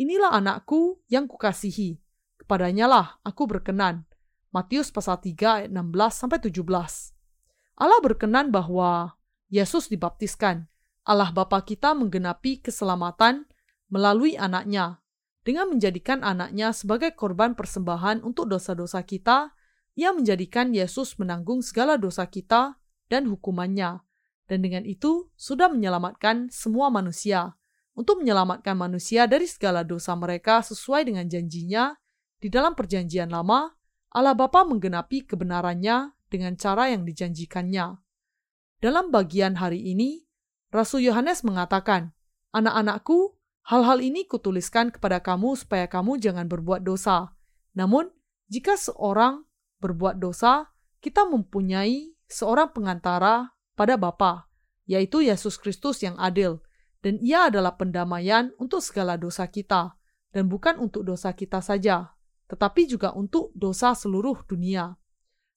S1: Inilah anakku yang kukasihi, kepadanya lah aku berkenan. Matius pasal 3 ayat 16 sampai 17. Allah berkenan bahwa Yesus dibaptiskan. Allah Bapa kita menggenapi keselamatan melalui anaknya dengan menjadikan anaknya sebagai korban persembahan untuk dosa-dosa kita ia menjadikan Yesus menanggung segala dosa kita dan hukumannya, dan dengan itu sudah menyelamatkan semua manusia. Untuk menyelamatkan manusia dari segala dosa mereka sesuai dengan janjinya, di dalam perjanjian lama, Allah Bapa menggenapi kebenarannya dengan cara yang dijanjikannya. Dalam bagian hari ini, Rasul Yohanes mengatakan, Anak-anakku, hal-hal ini kutuliskan kepada kamu supaya kamu jangan berbuat dosa. Namun, jika seorang berbuat dosa, kita mempunyai seorang pengantara pada Bapa, yaitu Yesus Kristus yang adil, dan ia adalah pendamaian untuk segala dosa kita, dan bukan untuk dosa kita saja, tetapi juga untuk dosa seluruh dunia.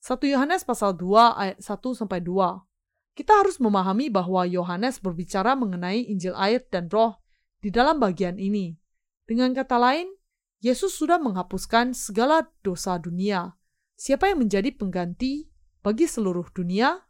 S1: 1 Yohanes pasal 2 ayat 1 sampai 2. Kita harus memahami bahwa Yohanes berbicara mengenai Injil air dan Roh di dalam bagian ini. Dengan kata lain, Yesus sudah menghapuskan segala dosa dunia, Siapa yang menjadi pengganti bagi seluruh dunia?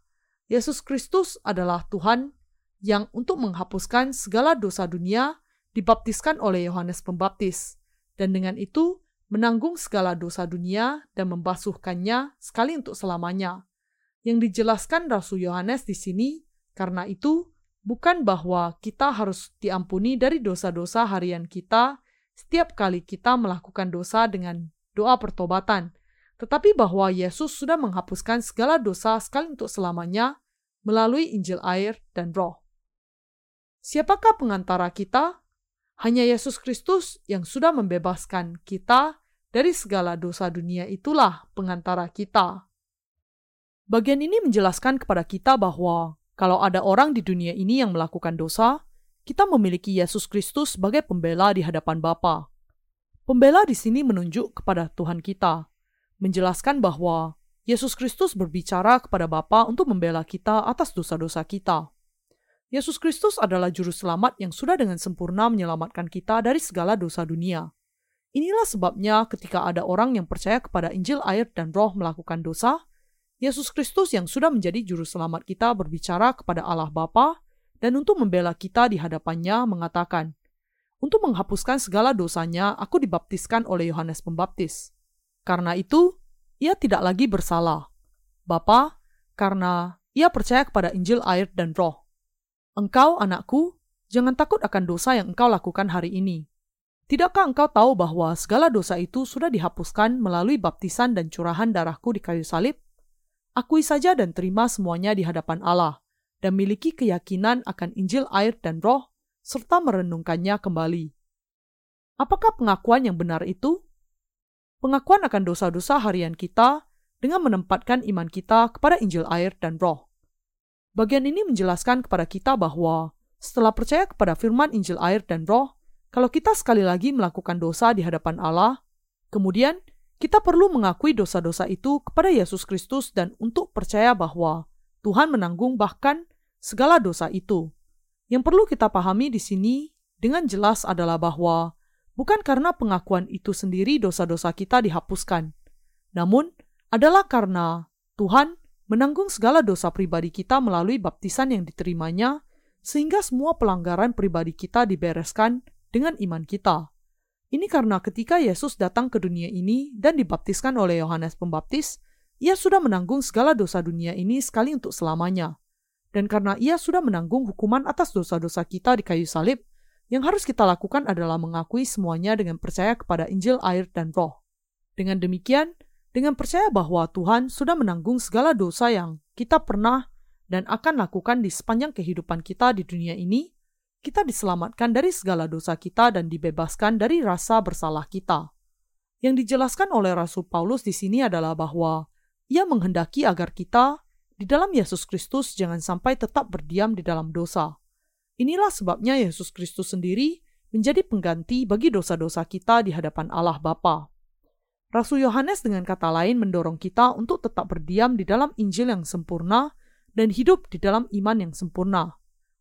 S1: Yesus Kristus adalah Tuhan yang untuk menghapuskan segala dosa dunia dibaptiskan oleh Yohanes Pembaptis, dan dengan itu menanggung segala dosa dunia dan membasuhkannya sekali untuk selamanya. Yang dijelaskan Rasul Yohanes di sini karena itu bukan bahwa kita harus diampuni dari dosa-dosa harian kita setiap kali kita melakukan dosa dengan doa pertobatan, tetapi bahwa Yesus sudah menghapuskan segala dosa sekali untuk selamanya melalui Injil air dan Roh. Siapakah pengantara kita? Hanya Yesus Kristus yang sudah membebaskan kita dari segala dosa dunia itulah pengantara kita. Bagian ini menjelaskan kepada kita bahwa kalau ada orang di dunia ini yang melakukan dosa, kita memiliki Yesus Kristus sebagai pembela di hadapan Bapa. Pembela di sini menunjuk kepada Tuhan kita, menjelaskan bahwa Yesus Kristus berbicara kepada Bapa untuk membela kita atas dosa-dosa kita. Yesus Kristus adalah juru selamat yang sudah dengan sempurna menyelamatkan kita dari segala dosa dunia. Inilah sebabnya ketika ada orang yang percaya kepada Injil air dan roh melakukan dosa, Yesus Kristus yang sudah menjadi juru selamat kita berbicara kepada Allah Bapa dan untuk membela kita di hadapannya mengatakan, Untuk menghapuskan segala dosanya, aku dibaptiskan oleh Yohanes Pembaptis. Karena itu, ia tidak lagi bersalah. Bapa, karena ia percaya kepada Injil air dan roh. Engkau, anakku, jangan takut akan dosa yang engkau lakukan hari ini. Tidakkah engkau tahu bahwa segala dosa itu sudah dihapuskan melalui baptisan dan curahan darahku di kayu salib? Akui saja dan terima semuanya di hadapan Allah, dan miliki keyakinan akan Injil air dan roh, serta merenungkannya kembali. Apakah pengakuan yang benar itu? Pengakuan akan dosa-dosa harian kita dengan menempatkan iman kita kepada Injil air dan roh. Bagian ini menjelaskan kepada kita bahwa setelah percaya kepada firman Injil air dan roh, kalau kita sekali lagi melakukan dosa di hadapan Allah, kemudian kita perlu mengakui dosa-dosa itu kepada Yesus Kristus dan untuk percaya bahwa Tuhan menanggung bahkan segala dosa itu. Yang perlu kita pahami di sini dengan jelas adalah bahwa bukan karena pengakuan itu sendiri dosa-dosa kita dihapuskan, namun adalah karena Tuhan menanggung segala dosa pribadi kita melalui baptisan yang diterimanya, sehingga semua pelanggaran pribadi kita dibereskan dengan iman kita. Ini karena ketika Yesus datang ke dunia ini dan dibaptiskan oleh Yohanes Pembaptis, ia sudah menanggung segala dosa dunia ini sekali untuk selamanya. Dan karena ia sudah menanggung hukuman atas dosa-dosa kita di kayu salib, yang harus kita lakukan adalah mengakui semuanya dengan percaya kepada Injil, air, dan Roh. Dengan demikian, dengan percaya bahwa Tuhan sudah menanggung segala dosa yang kita pernah dan akan lakukan di sepanjang kehidupan kita di dunia ini, kita diselamatkan dari segala dosa kita dan dibebaskan dari rasa bersalah kita. Yang dijelaskan oleh Rasul Paulus di sini adalah bahwa ia menghendaki agar kita di dalam Yesus Kristus jangan sampai tetap berdiam di dalam dosa. Inilah sebabnya Yesus Kristus sendiri menjadi pengganti bagi dosa-dosa kita di hadapan Allah Bapa. Rasul Yohanes dengan kata lain mendorong kita untuk tetap berdiam di dalam Injil yang sempurna dan hidup di dalam iman yang sempurna.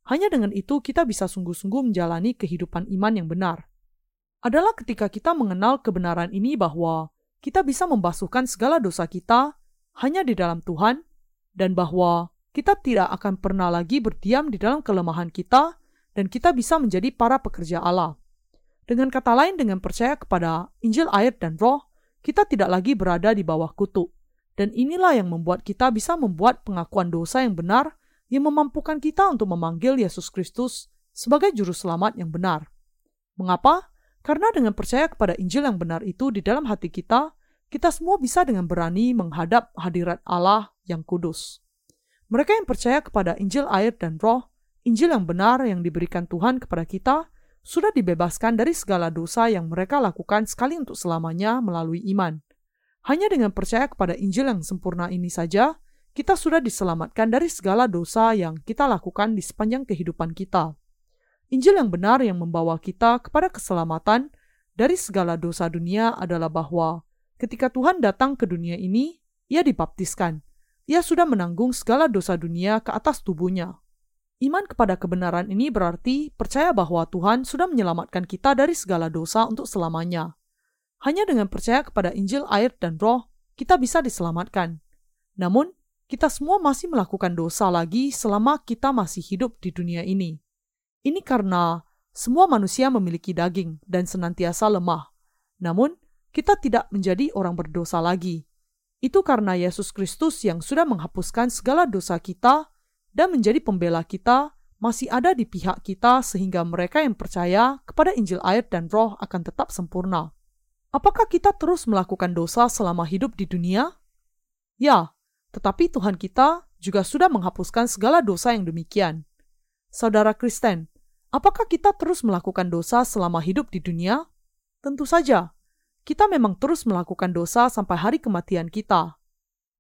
S1: Hanya dengan itu kita bisa sungguh-sungguh menjalani kehidupan iman yang benar. Adalah ketika kita mengenal kebenaran ini bahwa kita bisa membasuhkan segala dosa kita hanya di dalam Tuhan dan bahwa kita tidak akan pernah lagi berdiam di dalam kelemahan kita dan kita bisa menjadi para pekerja Allah. Dengan kata lain, dengan percaya kepada Injil air dan roh, kita tidak lagi berada di bawah kutuk. Dan inilah yang membuat kita bisa membuat pengakuan dosa yang benar yang memampukan kita untuk memanggil Yesus Kristus sebagai juru selamat yang benar. Mengapa? Karena dengan percaya kepada Injil yang benar itu di dalam hati kita, kita semua bisa dengan berani menghadap hadirat Allah yang kudus. Mereka yang percaya kepada Injil air dan roh, Injil yang benar yang diberikan Tuhan kepada kita, sudah dibebaskan dari segala dosa yang mereka lakukan sekali untuk selamanya melalui iman. Hanya dengan percaya kepada Injil yang sempurna ini saja, kita sudah diselamatkan dari segala dosa yang kita lakukan di sepanjang kehidupan kita. Injil yang benar yang membawa kita kepada keselamatan dari segala dosa dunia adalah bahwa ketika Tuhan datang ke dunia ini, ia dibaptiskan. Ia sudah menanggung segala dosa dunia ke atas tubuhnya. Iman kepada kebenaran ini berarti percaya bahwa Tuhan sudah menyelamatkan kita dari segala dosa untuk selamanya. Hanya dengan percaya kepada Injil, air, dan Roh, kita bisa diselamatkan. Namun, kita semua masih melakukan dosa lagi selama kita masih hidup di dunia ini. Ini karena semua manusia memiliki daging dan senantiasa lemah. Namun, kita tidak menjadi orang berdosa lagi. Itu karena Yesus Kristus yang sudah menghapuskan segala dosa kita dan menjadi pembela kita masih ada di pihak kita sehingga mereka yang percaya kepada Injil air dan roh akan tetap sempurna. Apakah kita terus melakukan dosa selama hidup di dunia? Ya, tetapi Tuhan kita juga sudah menghapuskan segala dosa yang demikian. Saudara Kristen, apakah kita terus melakukan dosa selama hidup di dunia? Tentu saja, kita memang terus melakukan dosa sampai hari kematian kita.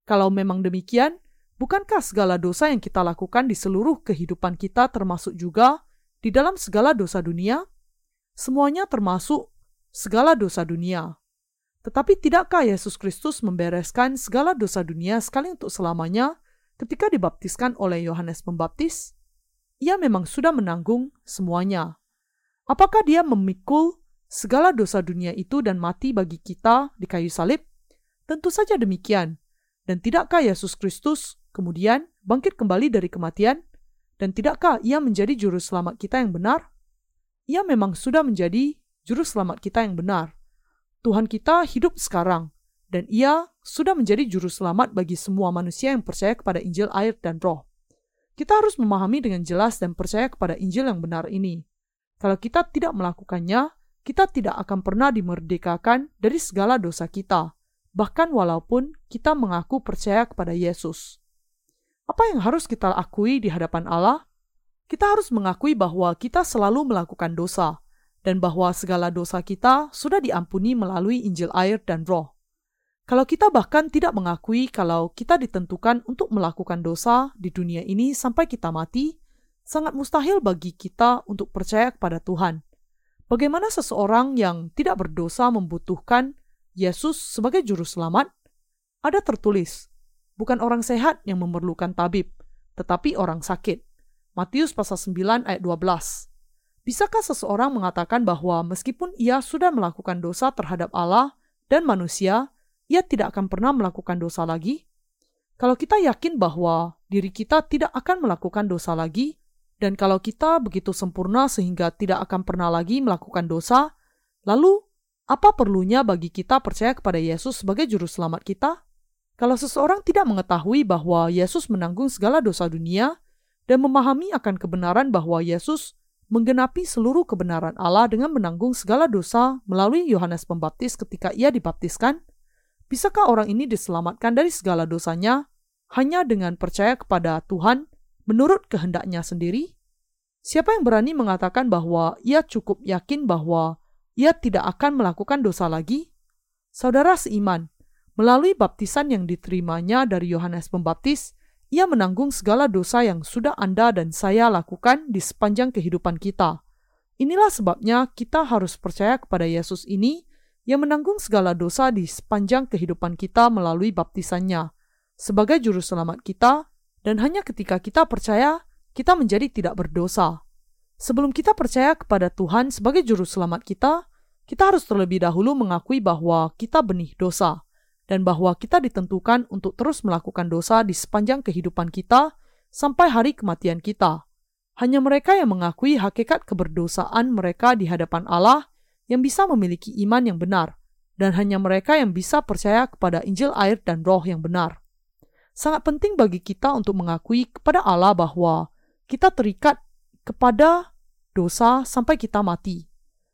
S1: Kalau memang demikian, bukankah segala dosa yang kita lakukan di seluruh kehidupan kita termasuk juga di dalam segala dosa dunia? Semuanya termasuk segala dosa dunia. Tetapi tidakkah Yesus Kristus membereskan segala dosa dunia sekali untuk selamanya ketika dibaptiskan oleh Yohanes Pembaptis? Ia memang sudah menanggung semuanya. Apakah dia memikul segala dosa dunia itu dan mati bagi kita di kayu salib? Tentu saja demikian. Dan tidakkah Yesus Kristus kemudian bangkit kembali dari kematian? Dan tidakkah ia menjadi juru selamat kita yang benar? Ia memang sudah menjadi juru selamat kita yang benar. Tuhan kita hidup sekarang, dan ia sudah menjadi juru selamat bagi semua manusia yang percaya kepada Injil air dan roh. Kita harus memahami dengan jelas dan percaya kepada Injil yang benar ini. Kalau kita tidak melakukannya, kita tidak akan pernah dimerdekakan dari segala dosa kita, bahkan walaupun kita mengaku percaya kepada Yesus. Apa yang harus kita akui di hadapan Allah? Kita harus mengakui bahwa kita selalu melakukan dosa, dan bahwa segala dosa kita sudah diampuni melalui Injil air dan Roh. Kalau kita bahkan tidak mengakui kalau kita ditentukan untuk melakukan dosa di dunia ini sampai kita mati, sangat mustahil bagi kita untuk percaya kepada Tuhan. Bagaimana seseorang yang tidak berdosa membutuhkan Yesus sebagai juru selamat? Ada tertulis, bukan orang sehat yang memerlukan tabib, tetapi orang sakit. Matius pasal 9 ayat 12. Bisakah seseorang mengatakan bahwa meskipun ia sudah melakukan dosa terhadap Allah dan manusia, ia tidak akan pernah melakukan dosa lagi? Kalau kita yakin bahwa diri kita tidak akan melakukan dosa lagi, dan kalau kita begitu sempurna sehingga tidak akan pernah lagi melakukan dosa, lalu apa perlunya bagi kita percaya kepada Yesus sebagai juru selamat kita? Kalau seseorang tidak mengetahui bahwa Yesus menanggung segala dosa dunia dan memahami akan kebenaran bahwa Yesus menggenapi seluruh kebenaran Allah dengan menanggung segala dosa melalui Yohanes Pembaptis ketika ia dibaptiskan, bisakah orang ini diselamatkan dari segala dosanya hanya dengan percaya kepada Tuhan menurut kehendaknya sendiri? Siapa yang berani mengatakan bahwa ia cukup yakin bahwa ia tidak akan melakukan dosa lagi? Saudara seiman, melalui baptisan yang diterimanya dari Yohanes Pembaptis, ia menanggung segala dosa yang sudah Anda dan saya lakukan di sepanjang kehidupan kita. Inilah sebabnya kita harus percaya kepada Yesus ini yang menanggung segala dosa di sepanjang kehidupan kita melalui baptisannya sebagai juru selamat kita dan hanya ketika kita percaya, kita menjadi tidak berdosa. Sebelum kita percaya kepada Tuhan sebagai juru selamat kita, kita harus terlebih dahulu mengakui bahwa kita benih dosa dan bahwa kita ditentukan untuk terus melakukan dosa di sepanjang kehidupan kita sampai hari kematian kita. Hanya mereka yang mengakui hakikat keberdosaan mereka di hadapan Allah yang bisa memiliki iman yang benar, dan hanya mereka yang bisa percaya kepada Injil air dan Roh yang benar sangat penting bagi kita untuk mengakui kepada Allah bahwa kita terikat kepada dosa sampai kita mati.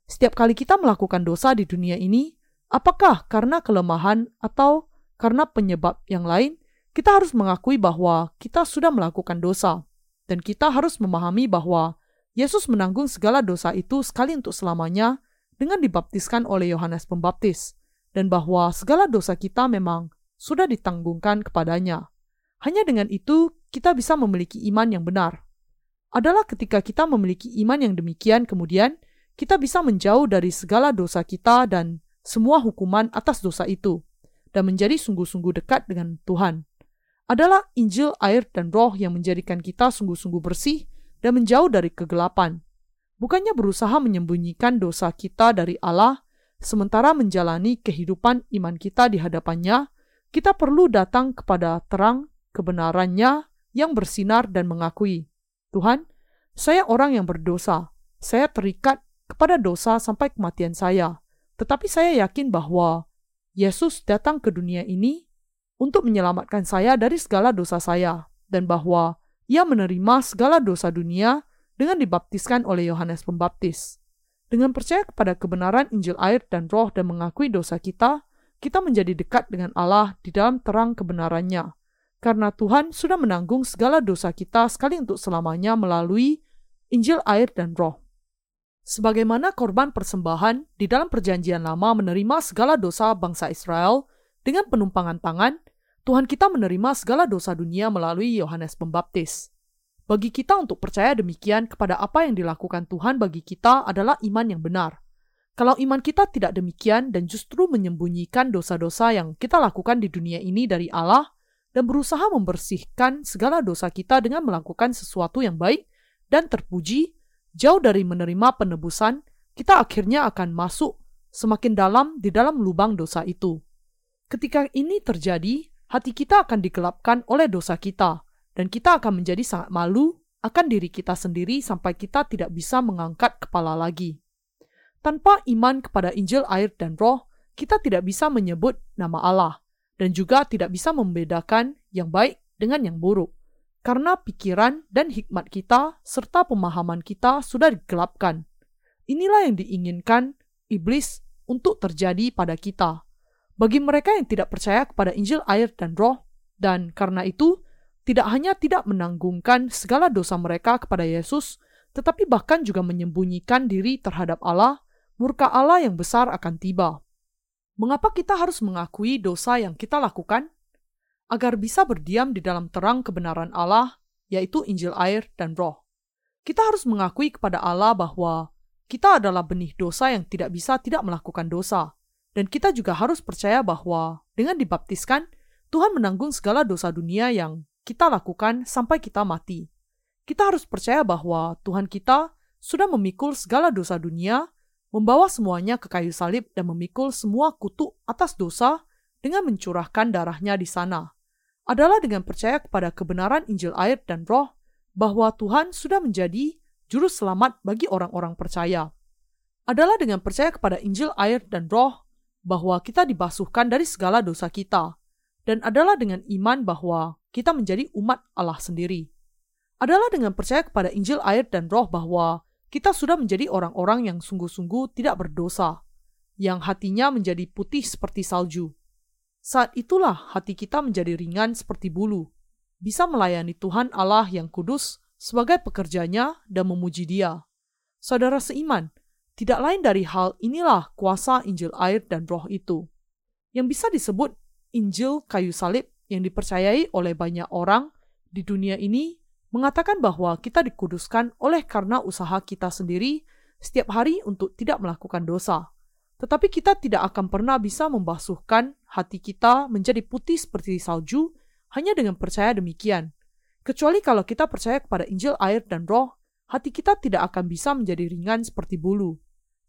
S1: Setiap kali kita melakukan dosa di dunia ini, apakah karena kelemahan atau karena penyebab yang lain, kita harus mengakui bahwa kita sudah melakukan dosa, dan kita harus memahami bahwa Yesus menanggung segala dosa itu sekali untuk selamanya dengan dibaptiskan oleh Yohanes Pembaptis, dan bahwa segala dosa kita memang sudah ditanggungkan kepadanya. Hanya dengan itu kita bisa memiliki iman yang benar. Adalah ketika kita memiliki iman yang demikian, kemudian kita bisa menjauh dari segala dosa kita dan semua hukuman atas dosa itu, dan menjadi sungguh-sungguh dekat dengan Tuhan. Adalah Injil, air, dan Roh yang menjadikan kita sungguh-sungguh bersih dan menjauh dari kegelapan. Bukannya berusaha menyembunyikan dosa kita dari Allah, sementara menjalani kehidupan iman kita di hadapannya, kita perlu datang kepada terang kebenarannya yang bersinar dan mengakui, Tuhan, saya orang yang berdosa. Saya terikat kepada dosa sampai kematian saya. Tetapi saya yakin bahwa Yesus datang ke dunia ini untuk menyelamatkan saya dari segala dosa saya dan bahwa ia menerima segala dosa dunia dengan dibaptiskan oleh Yohanes Pembaptis. Dengan percaya kepada kebenaran Injil air dan roh dan mengakui dosa kita, kita menjadi dekat dengan Allah di dalam terang kebenarannya karena Tuhan sudah menanggung segala dosa kita sekali untuk selamanya melalui Injil air dan roh. Sebagaimana korban persembahan di dalam perjanjian lama menerima segala dosa bangsa Israel dengan penumpangan tangan, Tuhan kita menerima segala dosa dunia melalui Yohanes Pembaptis. Bagi kita untuk percaya demikian kepada apa yang dilakukan Tuhan bagi kita adalah iman yang benar. Kalau iman kita tidak demikian dan justru menyembunyikan dosa-dosa yang kita lakukan di dunia ini dari Allah, dan berusaha membersihkan segala dosa kita dengan melakukan sesuatu yang baik dan terpuji, jauh dari menerima penebusan, kita akhirnya akan masuk semakin dalam di dalam lubang dosa itu. Ketika ini terjadi, hati kita akan digelapkan oleh dosa kita, dan kita akan menjadi sangat malu akan diri kita sendiri sampai kita tidak bisa mengangkat kepala lagi. Tanpa iman kepada Injil air dan roh, kita tidak bisa menyebut nama Allah dan juga tidak bisa membedakan yang baik dengan yang buruk. Karena pikiran dan hikmat kita serta pemahaman kita sudah digelapkan. Inilah yang diinginkan, iblis untuk terjadi pada kita. Bagi mereka yang tidak percaya kepada Injil air dan roh, dan karena itu tidak hanya tidak menanggungkan segala dosa mereka kepada Yesus, tetapi bahkan juga menyembunyikan diri terhadap Allah, murka Allah yang besar akan tiba. Mengapa kita harus mengakui dosa yang kita lakukan? Agar bisa berdiam di dalam terang kebenaran Allah, yaitu Injil air dan roh. Kita harus mengakui kepada Allah bahwa kita adalah benih dosa yang tidak bisa tidak melakukan dosa. Dan kita juga harus percaya bahwa dengan dibaptiskan, Tuhan menanggung segala dosa dunia yang kita lakukan sampai kita mati. Kita harus percaya bahwa Tuhan kita sudah memikul segala dosa dunia, membawa semuanya ke kayu salib dan memikul semua kutuk atas dosa dengan mencurahkan darahnya di sana. Adalah dengan percaya kepada kebenaran Injil air dan roh bahwa Tuhan sudah menjadi juru selamat bagi orang-orang percaya. Adalah dengan percaya kepada Injil air dan roh bahwa kita dibasuhkan dari segala dosa kita, dan adalah dengan iman bahwa kita menjadi umat Allah sendiri. Adalah dengan percaya kepada Injil air dan roh bahwa kita sudah menjadi orang-orang yang sungguh-sungguh tidak berdosa, yang hatinya menjadi putih seperti salju. Saat itulah hati kita menjadi ringan seperti bulu, bisa melayani Tuhan Allah yang kudus sebagai pekerjanya dan memuji dia. Saudara seiman, tidak lain dari hal inilah kuasa Injil air dan roh itu. Yang bisa disebut Injil kayu salib yang dipercayai oleh banyak orang di dunia ini mengatakan bahwa kita dikuduskan oleh karena usaha kita sendiri setiap hari untuk tidak melakukan dosa. Tetapi kita tidak akan pernah bisa membasuhkan hati kita menjadi putih seperti salju hanya dengan percaya demikian. Kecuali kalau kita percaya kepada Injil air dan roh hati kita tidak akan bisa menjadi ringan seperti bulu.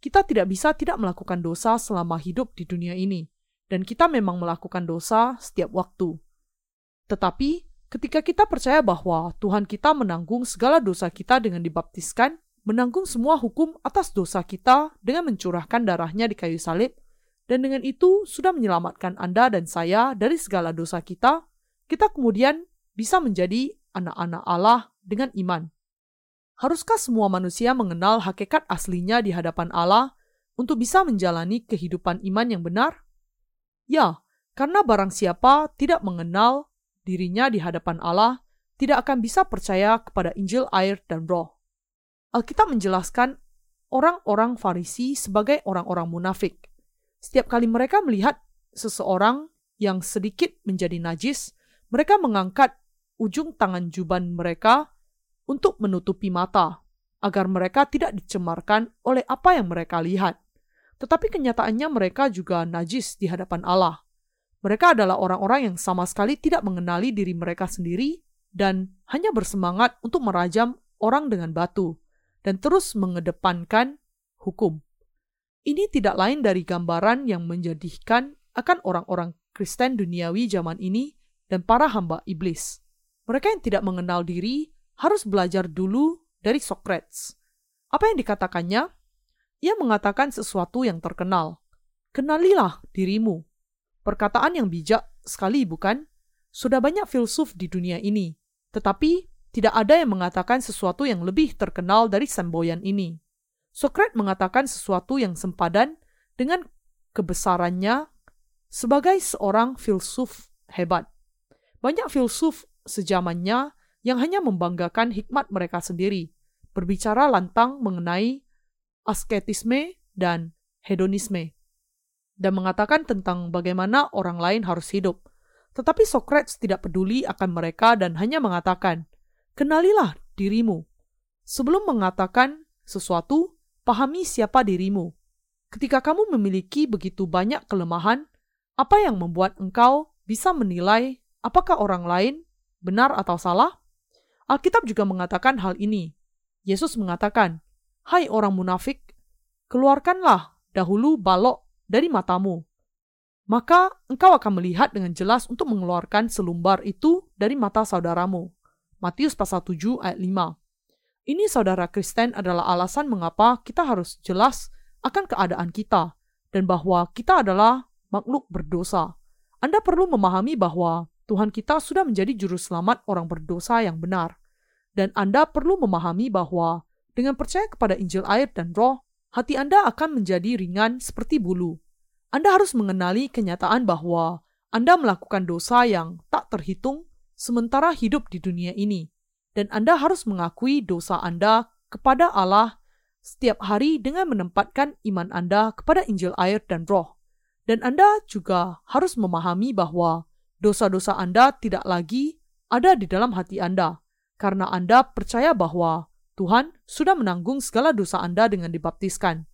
S1: Kita tidak bisa tidak melakukan dosa selama hidup di dunia ini, dan kita memang melakukan dosa setiap waktu. Tetapi, ketika kita percaya bahwa Tuhan kita menanggung segala dosa kita dengan dibaptiskan, menanggung semua hukum atas dosa kita dengan mencurahkan darahnya di kayu salib, dan dengan itu sudah menyelamatkan Anda dan saya dari segala dosa kita, kita kemudian bisa menjadi anak-anak Allah dengan iman. Haruskah semua manusia mengenal hakikat aslinya di hadapan Allah untuk bisa menjalani kehidupan iman yang benar? Ya, karena barang siapa tidak mengenal dirinya di hadapan Allah, tidak akan bisa percaya kepada Injil air dan roh. Alkitab menjelaskan orang-orang Farisi sebagai orang-orang munafik. Setiap kali mereka melihat seseorang yang sedikit menjadi najis, mereka mengangkat ujung tangan juban mereka untuk menutupi mata, agar mereka tidak dicemarkan oleh apa yang mereka lihat. Tetapi kenyataannya mereka juga najis di hadapan Allah. Mereka adalah orang-orang yang sama sekali tidak mengenali diri mereka sendiri dan hanya bersemangat untuk merajam orang dengan batu dan terus mengedepankan hukum. Ini tidak lain dari gambaran yang menjadikan akan orang-orang Kristen duniawi zaman ini dan para hamba iblis. Mereka yang tidak mengenal diri harus belajar dulu dari Socrates. Apa yang dikatakannya? Ia mengatakan sesuatu yang terkenal. Kenalilah dirimu. Perkataan yang bijak sekali, bukan? Sudah banyak filsuf di dunia ini, tetapi tidak ada yang mengatakan sesuatu yang lebih terkenal dari semboyan ini. Socrates mengatakan sesuatu yang sempadan dengan kebesarannya sebagai seorang filsuf hebat. Banyak filsuf sejamannya yang hanya membanggakan hikmat mereka sendiri, berbicara lantang mengenai asketisme dan hedonisme, dan mengatakan tentang bagaimana orang lain harus hidup. Tetapi Socrates tidak peduli akan mereka dan hanya mengatakan, "Kenalilah dirimu." Sebelum mengatakan sesuatu, pahami siapa dirimu. Ketika kamu memiliki begitu banyak kelemahan, apa yang membuat engkau bisa menilai apakah orang lain benar atau salah? Alkitab juga mengatakan hal ini. Yesus mengatakan, Hai orang munafik, keluarkanlah dahulu balok dari matamu. Maka engkau akan melihat dengan jelas untuk mengeluarkan selumbar itu dari mata saudaramu. Matius pasal 7 ayat 5. Ini saudara Kristen adalah alasan mengapa kita harus jelas akan keadaan kita dan bahwa kita adalah makhluk berdosa. Anda perlu memahami bahwa Tuhan kita sudah menjadi juru selamat orang berdosa yang benar. Dan Anda perlu memahami bahwa dengan percaya kepada Injil air dan roh, hati Anda akan menjadi ringan seperti bulu. Anda harus mengenali kenyataan bahwa Anda melakukan dosa yang tak terhitung sementara hidup di dunia ini, dan Anda harus mengakui dosa Anda kepada Allah setiap hari dengan menempatkan iman Anda kepada Injil air dan roh. Dan Anda juga harus memahami bahwa dosa-dosa Anda tidak lagi ada di dalam hati Anda, karena Anda percaya bahwa Tuhan sudah menanggung segala dosa Anda dengan dibaptiskan.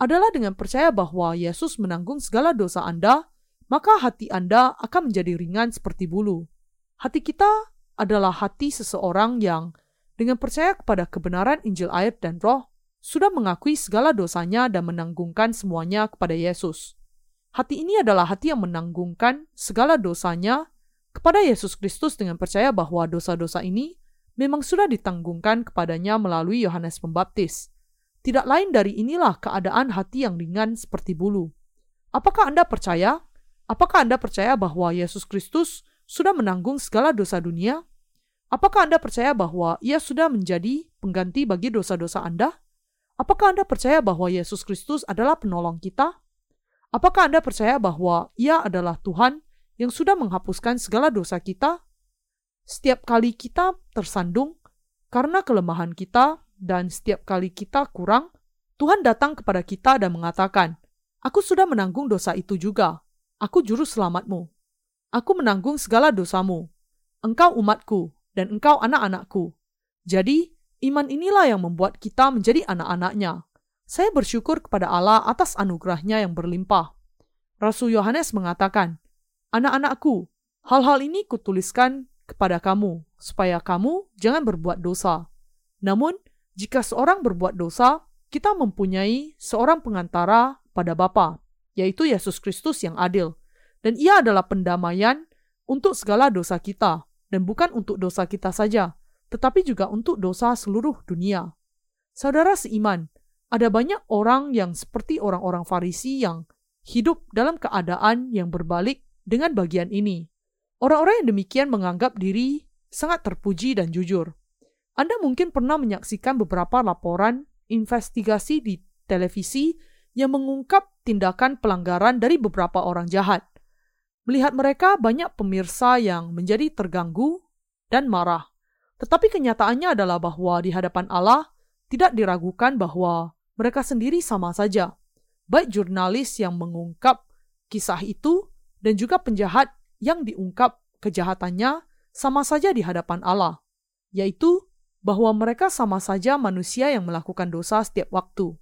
S1: Adalah dengan percaya bahwa Yesus menanggung segala dosa Anda, maka hati Anda akan menjadi ringan seperti bulu. Hati kita adalah hati seseorang yang dengan percaya kepada kebenaran Injil air dan roh, sudah mengakui segala dosanya dan menanggungkan semuanya kepada Yesus. Hati ini adalah hati yang menanggungkan segala dosanya kepada Yesus Kristus dengan percaya bahwa dosa-dosa ini memang sudah ditanggungkan kepadanya melalui Yohanes Pembaptis. Tidak lain dari inilah keadaan hati yang ringan seperti bulu. Apakah Anda percaya? Apakah Anda percaya bahwa Yesus Kristus sudah menanggung segala dosa dunia? Apakah Anda percaya bahwa Ia sudah menjadi pengganti bagi dosa-dosa Anda? Apakah Anda percaya bahwa Yesus Kristus adalah penolong kita? Apakah Anda percaya bahwa Ia adalah Tuhan yang sudah menghapuskan segala dosa kita. Setiap kali kita tersandung karena kelemahan kita dan setiap kali kita kurang, Tuhan datang kepada kita dan mengatakan, Aku sudah menanggung dosa itu juga. Aku juru selamatmu. Aku menanggung segala dosamu. Engkau umatku, dan engkau anak-anakku. Jadi, iman inilah yang membuat kita menjadi anak-anaknya. Saya bersyukur kepada Allah atas anugerahnya yang berlimpah. Rasul Yohanes mengatakan, Anak-anakku, hal-hal ini kutuliskan kepada kamu, supaya kamu jangan berbuat dosa. Namun, jika seorang berbuat dosa, kita mempunyai seorang pengantara pada Bapa, yaitu Yesus Kristus yang adil. Dan ia adalah pendamaian untuk segala dosa kita, dan bukan untuk dosa kita saja, tetapi juga untuk dosa seluruh dunia. Saudara seiman, ada banyak orang yang seperti orang-orang Farisi yang hidup dalam keadaan yang berbalik dengan bagian ini. Orang-orang yang demikian menganggap diri sangat terpuji dan jujur. Anda mungkin pernah menyaksikan beberapa laporan investigasi di televisi yang mengungkap tindakan pelanggaran dari beberapa orang jahat. Melihat mereka, banyak pemirsa yang menjadi terganggu dan marah. Tetapi kenyataannya adalah bahwa di hadapan Allah tidak diragukan bahwa mereka sendiri sama saja. Baik jurnalis yang mengungkap kisah itu dan juga penjahat yang diungkap kejahatannya sama saja di hadapan Allah, yaitu bahwa mereka sama saja manusia yang melakukan dosa setiap waktu.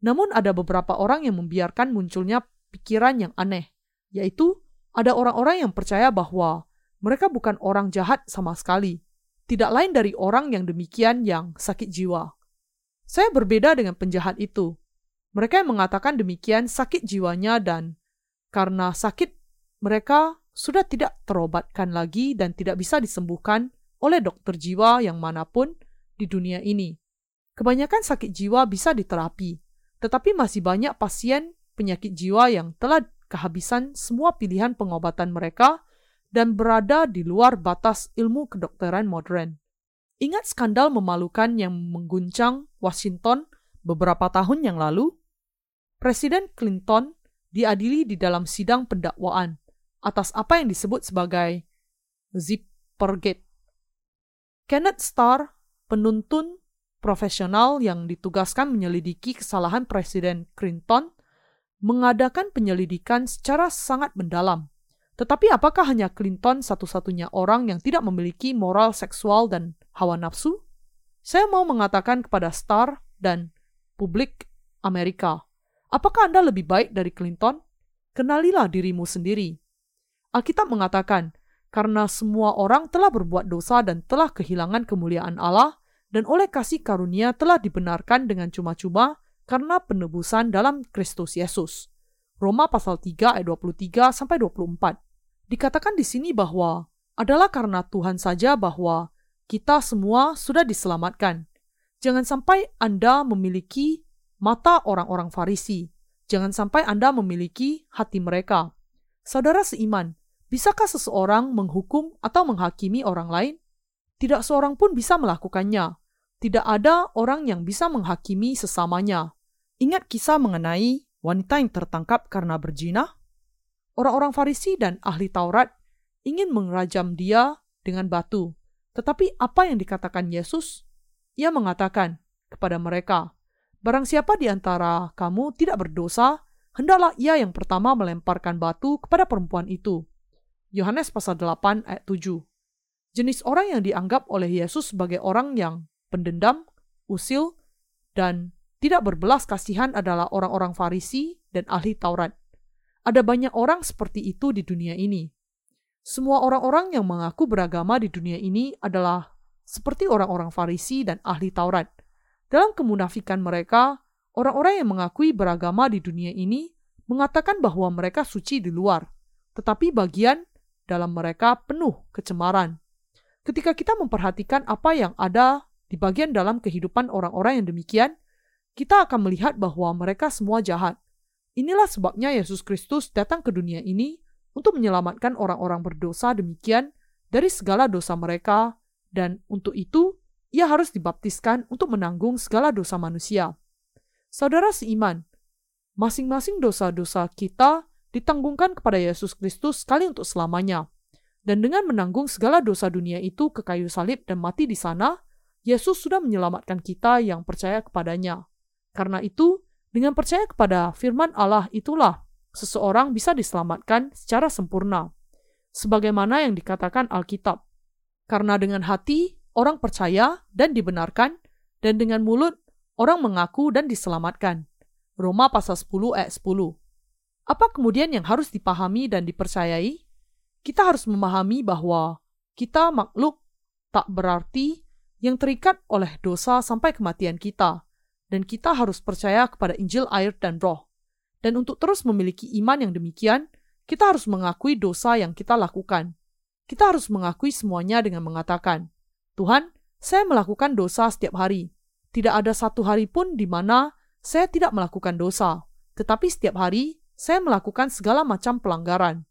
S1: Namun ada beberapa orang yang membiarkan munculnya pikiran yang aneh, yaitu ada orang-orang yang percaya bahwa mereka bukan orang jahat sama sekali, tidak lain dari orang yang demikian yang sakit jiwa. Saya berbeda dengan penjahat itu. Mereka yang mengatakan demikian sakit jiwanya dan karena sakit mereka sudah tidak terobatkan lagi dan tidak bisa disembuhkan oleh dokter jiwa yang mana pun di dunia ini. Kebanyakan sakit jiwa bisa diterapi, tetapi masih banyak pasien penyakit jiwa yang telah kehabisan semua pilihan pengobatan mereka dan berada di luar batas ilmu kedokteran modern. Ingat skandal memalukan yang mengguncang Washington beberapa tahun yang lalu? Presiden Clinton diadili di dalam sidang pendakwaan atas apa yang disebut sebagai Zippergate. Kenneth Starr, penuntun profesional yang ditugaskan menyelidiki kesalahan Presiden Clinton, mengadakan penyelidikan secara sangat mendalam. Tetapi apakah hanya Clinton satu-satunya orang yang tidak memiliki moral seksual dan hawa nafsu? Saya mau mengatakan kepada Starr dan publik Amerika, apakah Anda lebih baik dari Clinton? Kenalilah dirimu sendiri. Alkitab mengatakan, karena semua orang telah berbuat dosa dan telah kehilangan kemuliaan Allah, dan oleh kasih karunia telah dibenarkan dengan cuma-cuma karena penebusan dalam Kristus Yesus. Roma pasal 3 ayat 23 sampai 24. Dikatakan di sini bahwa adalah karena Tuhan saja bahwa kita semua sudah diselamatkan. Jangan sampai Anda memiliki mata orang-orang Farisi. Jangan sampai Anda memiliki hati mereka. Saudara seiman, Bisakah seseorang menghukum atau menghakimi orang lain? Tidak seorang pun bisa melakukannya. Tidak ada orang yang bisa menghakimi sesamanya. Ingat kisah mengenai wanita yang tertangkap karena berzina? Orang-orang Farisi dan ahli Taurat ingin mengerajam dia dengan batu. Tetapi apa yang dikatakan Yesus? Ia mengatakan kepada mereka, Barang siapa di antara kamu tidak berdosa, hendaklah ia yang pertama melemparkan batu kepada perempuan itu. Yohanes pasal 8 ayat 7 Jenis orang yang dianggap oleh Yesus sebagai orang yang pendendam, usil, dan tidak berbelas kasihan adalah orang-orang Farisi dan ahli Taurat. Ada banyak orang seperti itu di dunia ini. Semua orang-orang yang mengaku beragama di dunia ini adalah seperti orang-orang Farisi dan ahli Taurat. Dalam kemunafikan mereka, orang-orang yang mengakui beragama di dunia ini mengatakan bahwa mereka suci di luar, tetapi bagian dalam mereka penuh kecemaran. Ketika kita memperhatikan apa yang ada di bagian dalam kehidupan orang-orang yang demikian, kita akan melihat bahwa mereka semua jahat. Inilah sebabnya Yesus Kristus datang ke dunia ini untuk menyelamatkan orang-orang berdosa demikian dari segala dosa mereka, dan untuk itu ia harus dibaptiskan untuk menanggung segala dosa manusia. Saudara seiman, masing-masing dosa-dosa kita ditanggungkan kepada Yesus Kristus sekali untuk selamanya. Dan dengan menanggung segala dosa dunia itu ke kayu salib dan mati di sana, Yesus sudah menyelamatkan kita yang percaya kepadanya. Karena itu, dengan percaya kepada firman Allah itulah seseorang bisa diselamatkan secara sempurna. Sebagaimana yang dikatakan Alkitab. Karena dengan hati orang percaya dan dibenarkan, dan dengan mulut orang mengaku dan diselamatkan. Roma pasal 10 ayat 10. Apa kemudian yang harus dipahami dan dipercayai? Kita harus memahami bahwa kita makhluk tak berarti yang terikat oleh dosa sampai kematian kita, dan kita harus percaya kepada Injil air dan roh. Dan untuk terus memiliki iman yang demikian, kita harus mengakui dosa yang kita lakukan. Kita harus mengakui semuanya dengan mengatakan, Tuhan, saya melakukan dosa setiap hari. Tidak ada satu hari pun di mana saya tidak melakukan dosa, tetapi setiap hari saya melakukan segala macam pelanggaran.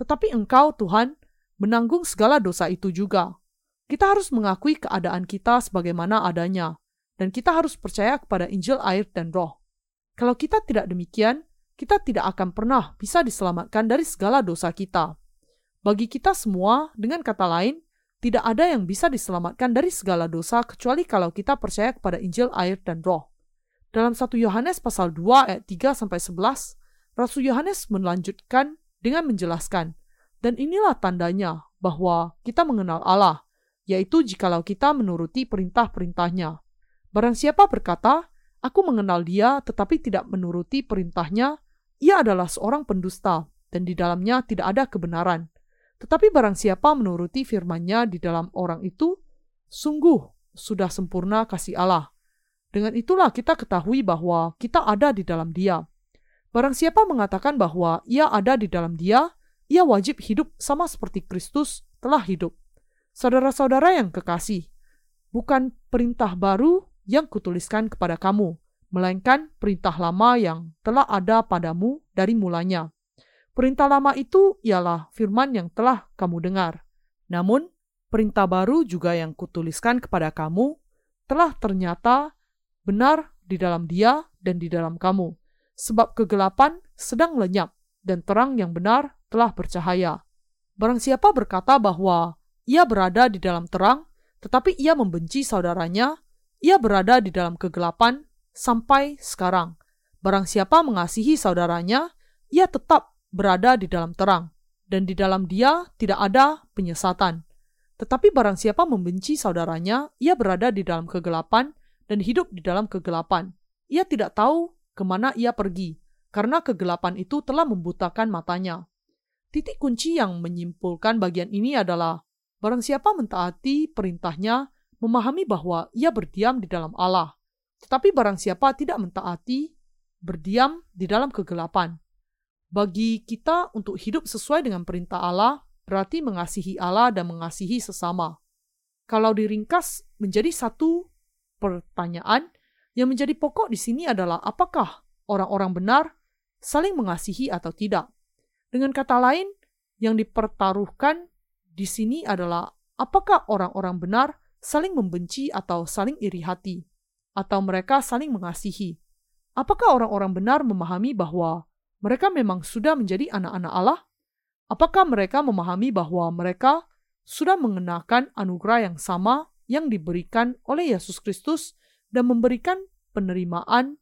S1: Tetapi Engkau, Tuhan, menanggung segala dosa itu juga. Kita harus mengakui keadaan kita sebagaimana adanya, dan kita harus percaya kepada Injil air dan roh. Kalau kita tidak demikian, kita tidak akan pernah bisa diselamatkan dari segala dosa kita. Bagi kita semua, dengan kata lain, tidak ada yang bisa diselamatkan dari segala dosa kecuali kalau kita percaya kepada Injil air dan roh. Dalam 1 Yohanes pasal 2 ayat 3 sampai 11, Rasul Yohanes melanjutkan dengan menjelaskan, dan inilah tandanya bahwa kita mengenal Allah, yaitu jikalau kita menuruti perintah-perintahnya. Barang siapa berkata, aku mengenal dia tetapi tidak menuruti perintahnya, ia adalah seorang pendusta, dan di dalamnya tidak ada kebenaran. Tetapi barang siapa menuruti firman-Nya di dalam orang itu, sungguh sudah sempurna kasih Allah. Dengan itulah kita ketahui bahwa kita ada di dalam Dia. Barang siapa mengatakan bahwa ia ada di dalam Dia, ia wajib hidup sama seperti Kristus telah hidup. Saudara-saudara yang kekasih, bukan perintah baru yang kutuliskan kepada kamu, melainkan perintah lama yang telah ada padamu dari mulanya. Perintah lama itu ialah firman yang telah kamu dengar. Namun, perintah baru juga yang kutuliskan kepada kamu telah ternyata benar di dalam dia dan di dalam kamu. Sebab kegelapan sedang lenyap dan terang yang benar telah bercahaya. Barang siapa berkata bahwa ia berada di dalam terang, tetapi ia membenci saudaranya, ia berada di dalam kegelapan sampai sekarang. Barang siapa mengasihi saudaranya, ia tetap berada di dalam terang, dan di dalam dia tidak ada penyesatan. Tetapi barang siapa membenci saudaranya, ia berada di dalam kegelapan dan hidup di dalam kegelapan. Ia tidak tahu ke mana ia pergi, karena kegelapan itu telah membutakan matanya. Titik kunci yang menyimpulkan bagian ini adalah barang siapa mentaati perintahnya, memahami bahwa ia berdiam di dalam Allah. Tetapi barang siapa tidak mentaati, berdiam di dalam kegelapan. Bagi kita untuk hidup sesuai dengan perintah Allah berarti mengasihi Allah dan mengasihi sesama. Kalau diringkas menjadi satu pertanyaan, yang menjadi pokok di sini adalah apakah orang-orang benar saling mengasihi atau tidak. Dengan kata lain, yang dipertaruhkan di sini adalah apakah orang-orang benar saling membenci atau saling iri hati, atau mereka saling mengasihi. Apakah orang-orang benar memahami bahwa mereka memang sudah menjadi anak-anak Allah? Apakah mereka memahami bahwa mereka sudah mengenakan anugerah yang sama yang diberikan oleh Yesus Kristus dan memberikan penerimaan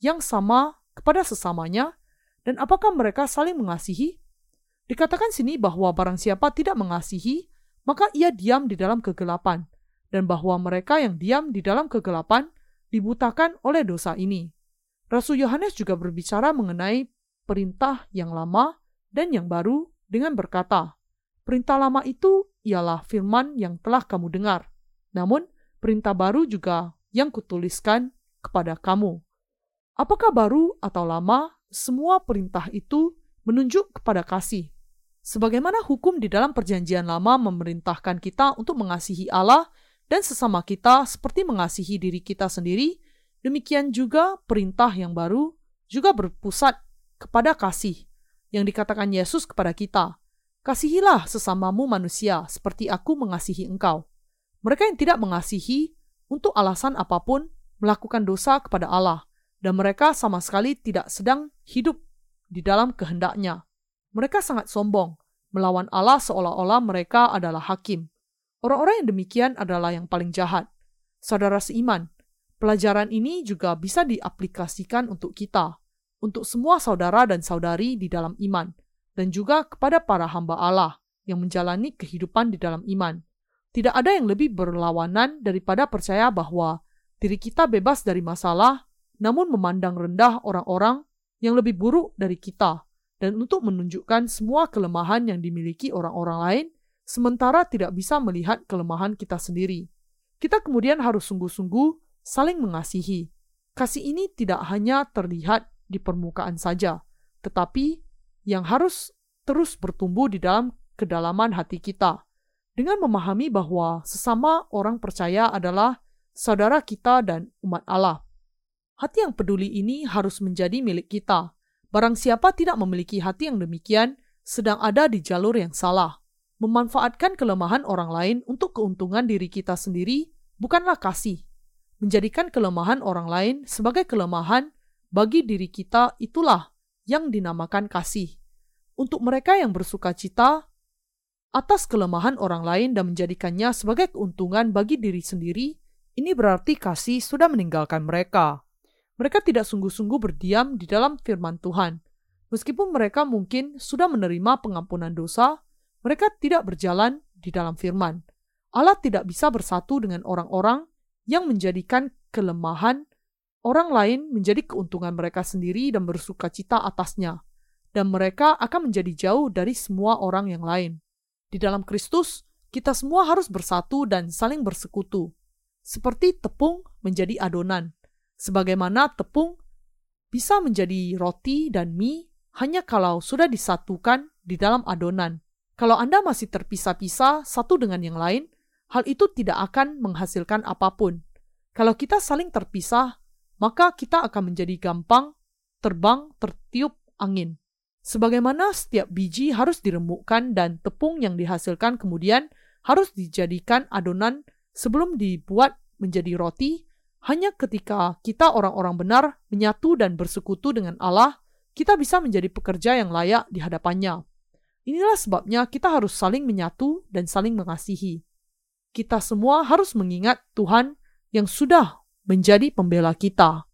S1: yang sama kepada sesamanya? Dan apakah mereka saling mengasihi? Dikatakan sini bahwa barang siapa tidak mengasihi, maka ia diam di dalam kegelapan, dan bahwa mereka yang diam di dalam kegelapan dibutakan oleh dosa ini. Rasul Yohanes juga berbicara mengenai perintah yang lama dan yang baru dengan berkata, Perintah lama itu ialah firman yang telah kamu dengar. Namun, perintah baru juga yang kutuliskan kepada kamu. Apakah baru atau lama, semua perintah itu menunjuk kepada kasih. Sebagaimana hukum di dalam Perjanjian Lama memerintahkan kita untuk mengasihi Allah dan sesama kita seperti mengasihi diri kita sendiri, demikian juga perintah yang baru juga berpusat kepada kasih yang dikatakan Yesus kepada kita. Kasihilah sesamamu manusia seperti aku mengasihi engkau. Mereka yang tidak mengasihi untuk alasan apa pun melakukan dosa kepada Allah dan mereka sama sekali tidak sedang hidup di dalam kehendaknya. Mereka sangat sombong, melawan Allah seolah-olah mereka adalah hakim. Orang-orang yang demikian adalah yang paling jahat. Saudara seiman, pelajaran ini juga bisa diaplikasikan untuk kita, untuk semua saudara dan saudari di dalam iman, dan juga kepada para hamba Allah yang menjalani kehidupan di dalam iman. Tidak ada yang lebih berlawanan daripada percaya bahwa diri kita bebas dari masalah, namun memandang rendah orang-orang yang lebih buruk dari kita, dan untuk menunjukkan semua kelemahan yang dimiliki orang-orang lain, sementara tidak bisa melihat kelemahan kita sendiri. Kita kemudian harus sungguh-sungguh saling mengasihi. Kasih ini tidak hanya terlihat di permukaan saja, tetapi yang harus terus bertumbuh di dalam kedalaman hati kita, dengan memahami bahwa sesama orang percaya adalah saudara kita dan umat Allah. Hati yang peduli ini harus menjadi milik kita. Barang siapa tidak memiliki hati yang demikian, sedang ada di jalur yang salah. Memanfaatkan kelemahan orang lain untuk keuntungan diri kita sendiri bukanlah kasih. Menjadikan kelemahan orang lain sebagai kelemahan bagi diri kita itulah yang dinamakan kasih. Untuk mereka yang bersuka cita atas kelemahan orang lain dan menjadikannya sebagai keuntungan bagi diri sendiri, ini berarti kasih sudah meninggalkan mereka. Mereka tidak sungguh-sungguh berdiam di dalam firman Tuhan. Meskipun mereka mungkin sudah menerima pengampunan dosa, mereka tidak berjalan di dalam firman. Allah tidak bisa bersatu dengan orang-orang yang menjadikan kelemahan orang lain menjadi keuntungan mereka sendiri dan bersuka cita atasnya, dan mereka akan menjadi jauh dari semua orang yang lain. Di dalam Kristus, kita semua harus bersatu dan saling bersekutu, seperti tepung menjadi adonan. Sebagaimana tepung bisa menjadi roti dan mie hanya kalau sudah disatukan di dalam adonan. Kalau Anda masih terpisah-pisah satu dengan yang lain, hal itu tidak akan menghasilkan apa pun. Kalau kita saling terpisah, maka kita akan menjadi gampang terbang tertiup angin. Sebagaimana setiap biji harus diremukkan dan tepung yang dihasilkan kemudian harus dijadikan adonan sebelum dibuat menjadi roti, hanya ketika kita orang-orang benar menyatu dan bersekutu dengan Allah, kita bisa menjadi pekerja yang layak di hadapannya. Inilah sebabnya kita harus saling menyatu dan saling mengasihi. Kita semua harus mengingat Tuhan yang sudah menjadi pembela kita.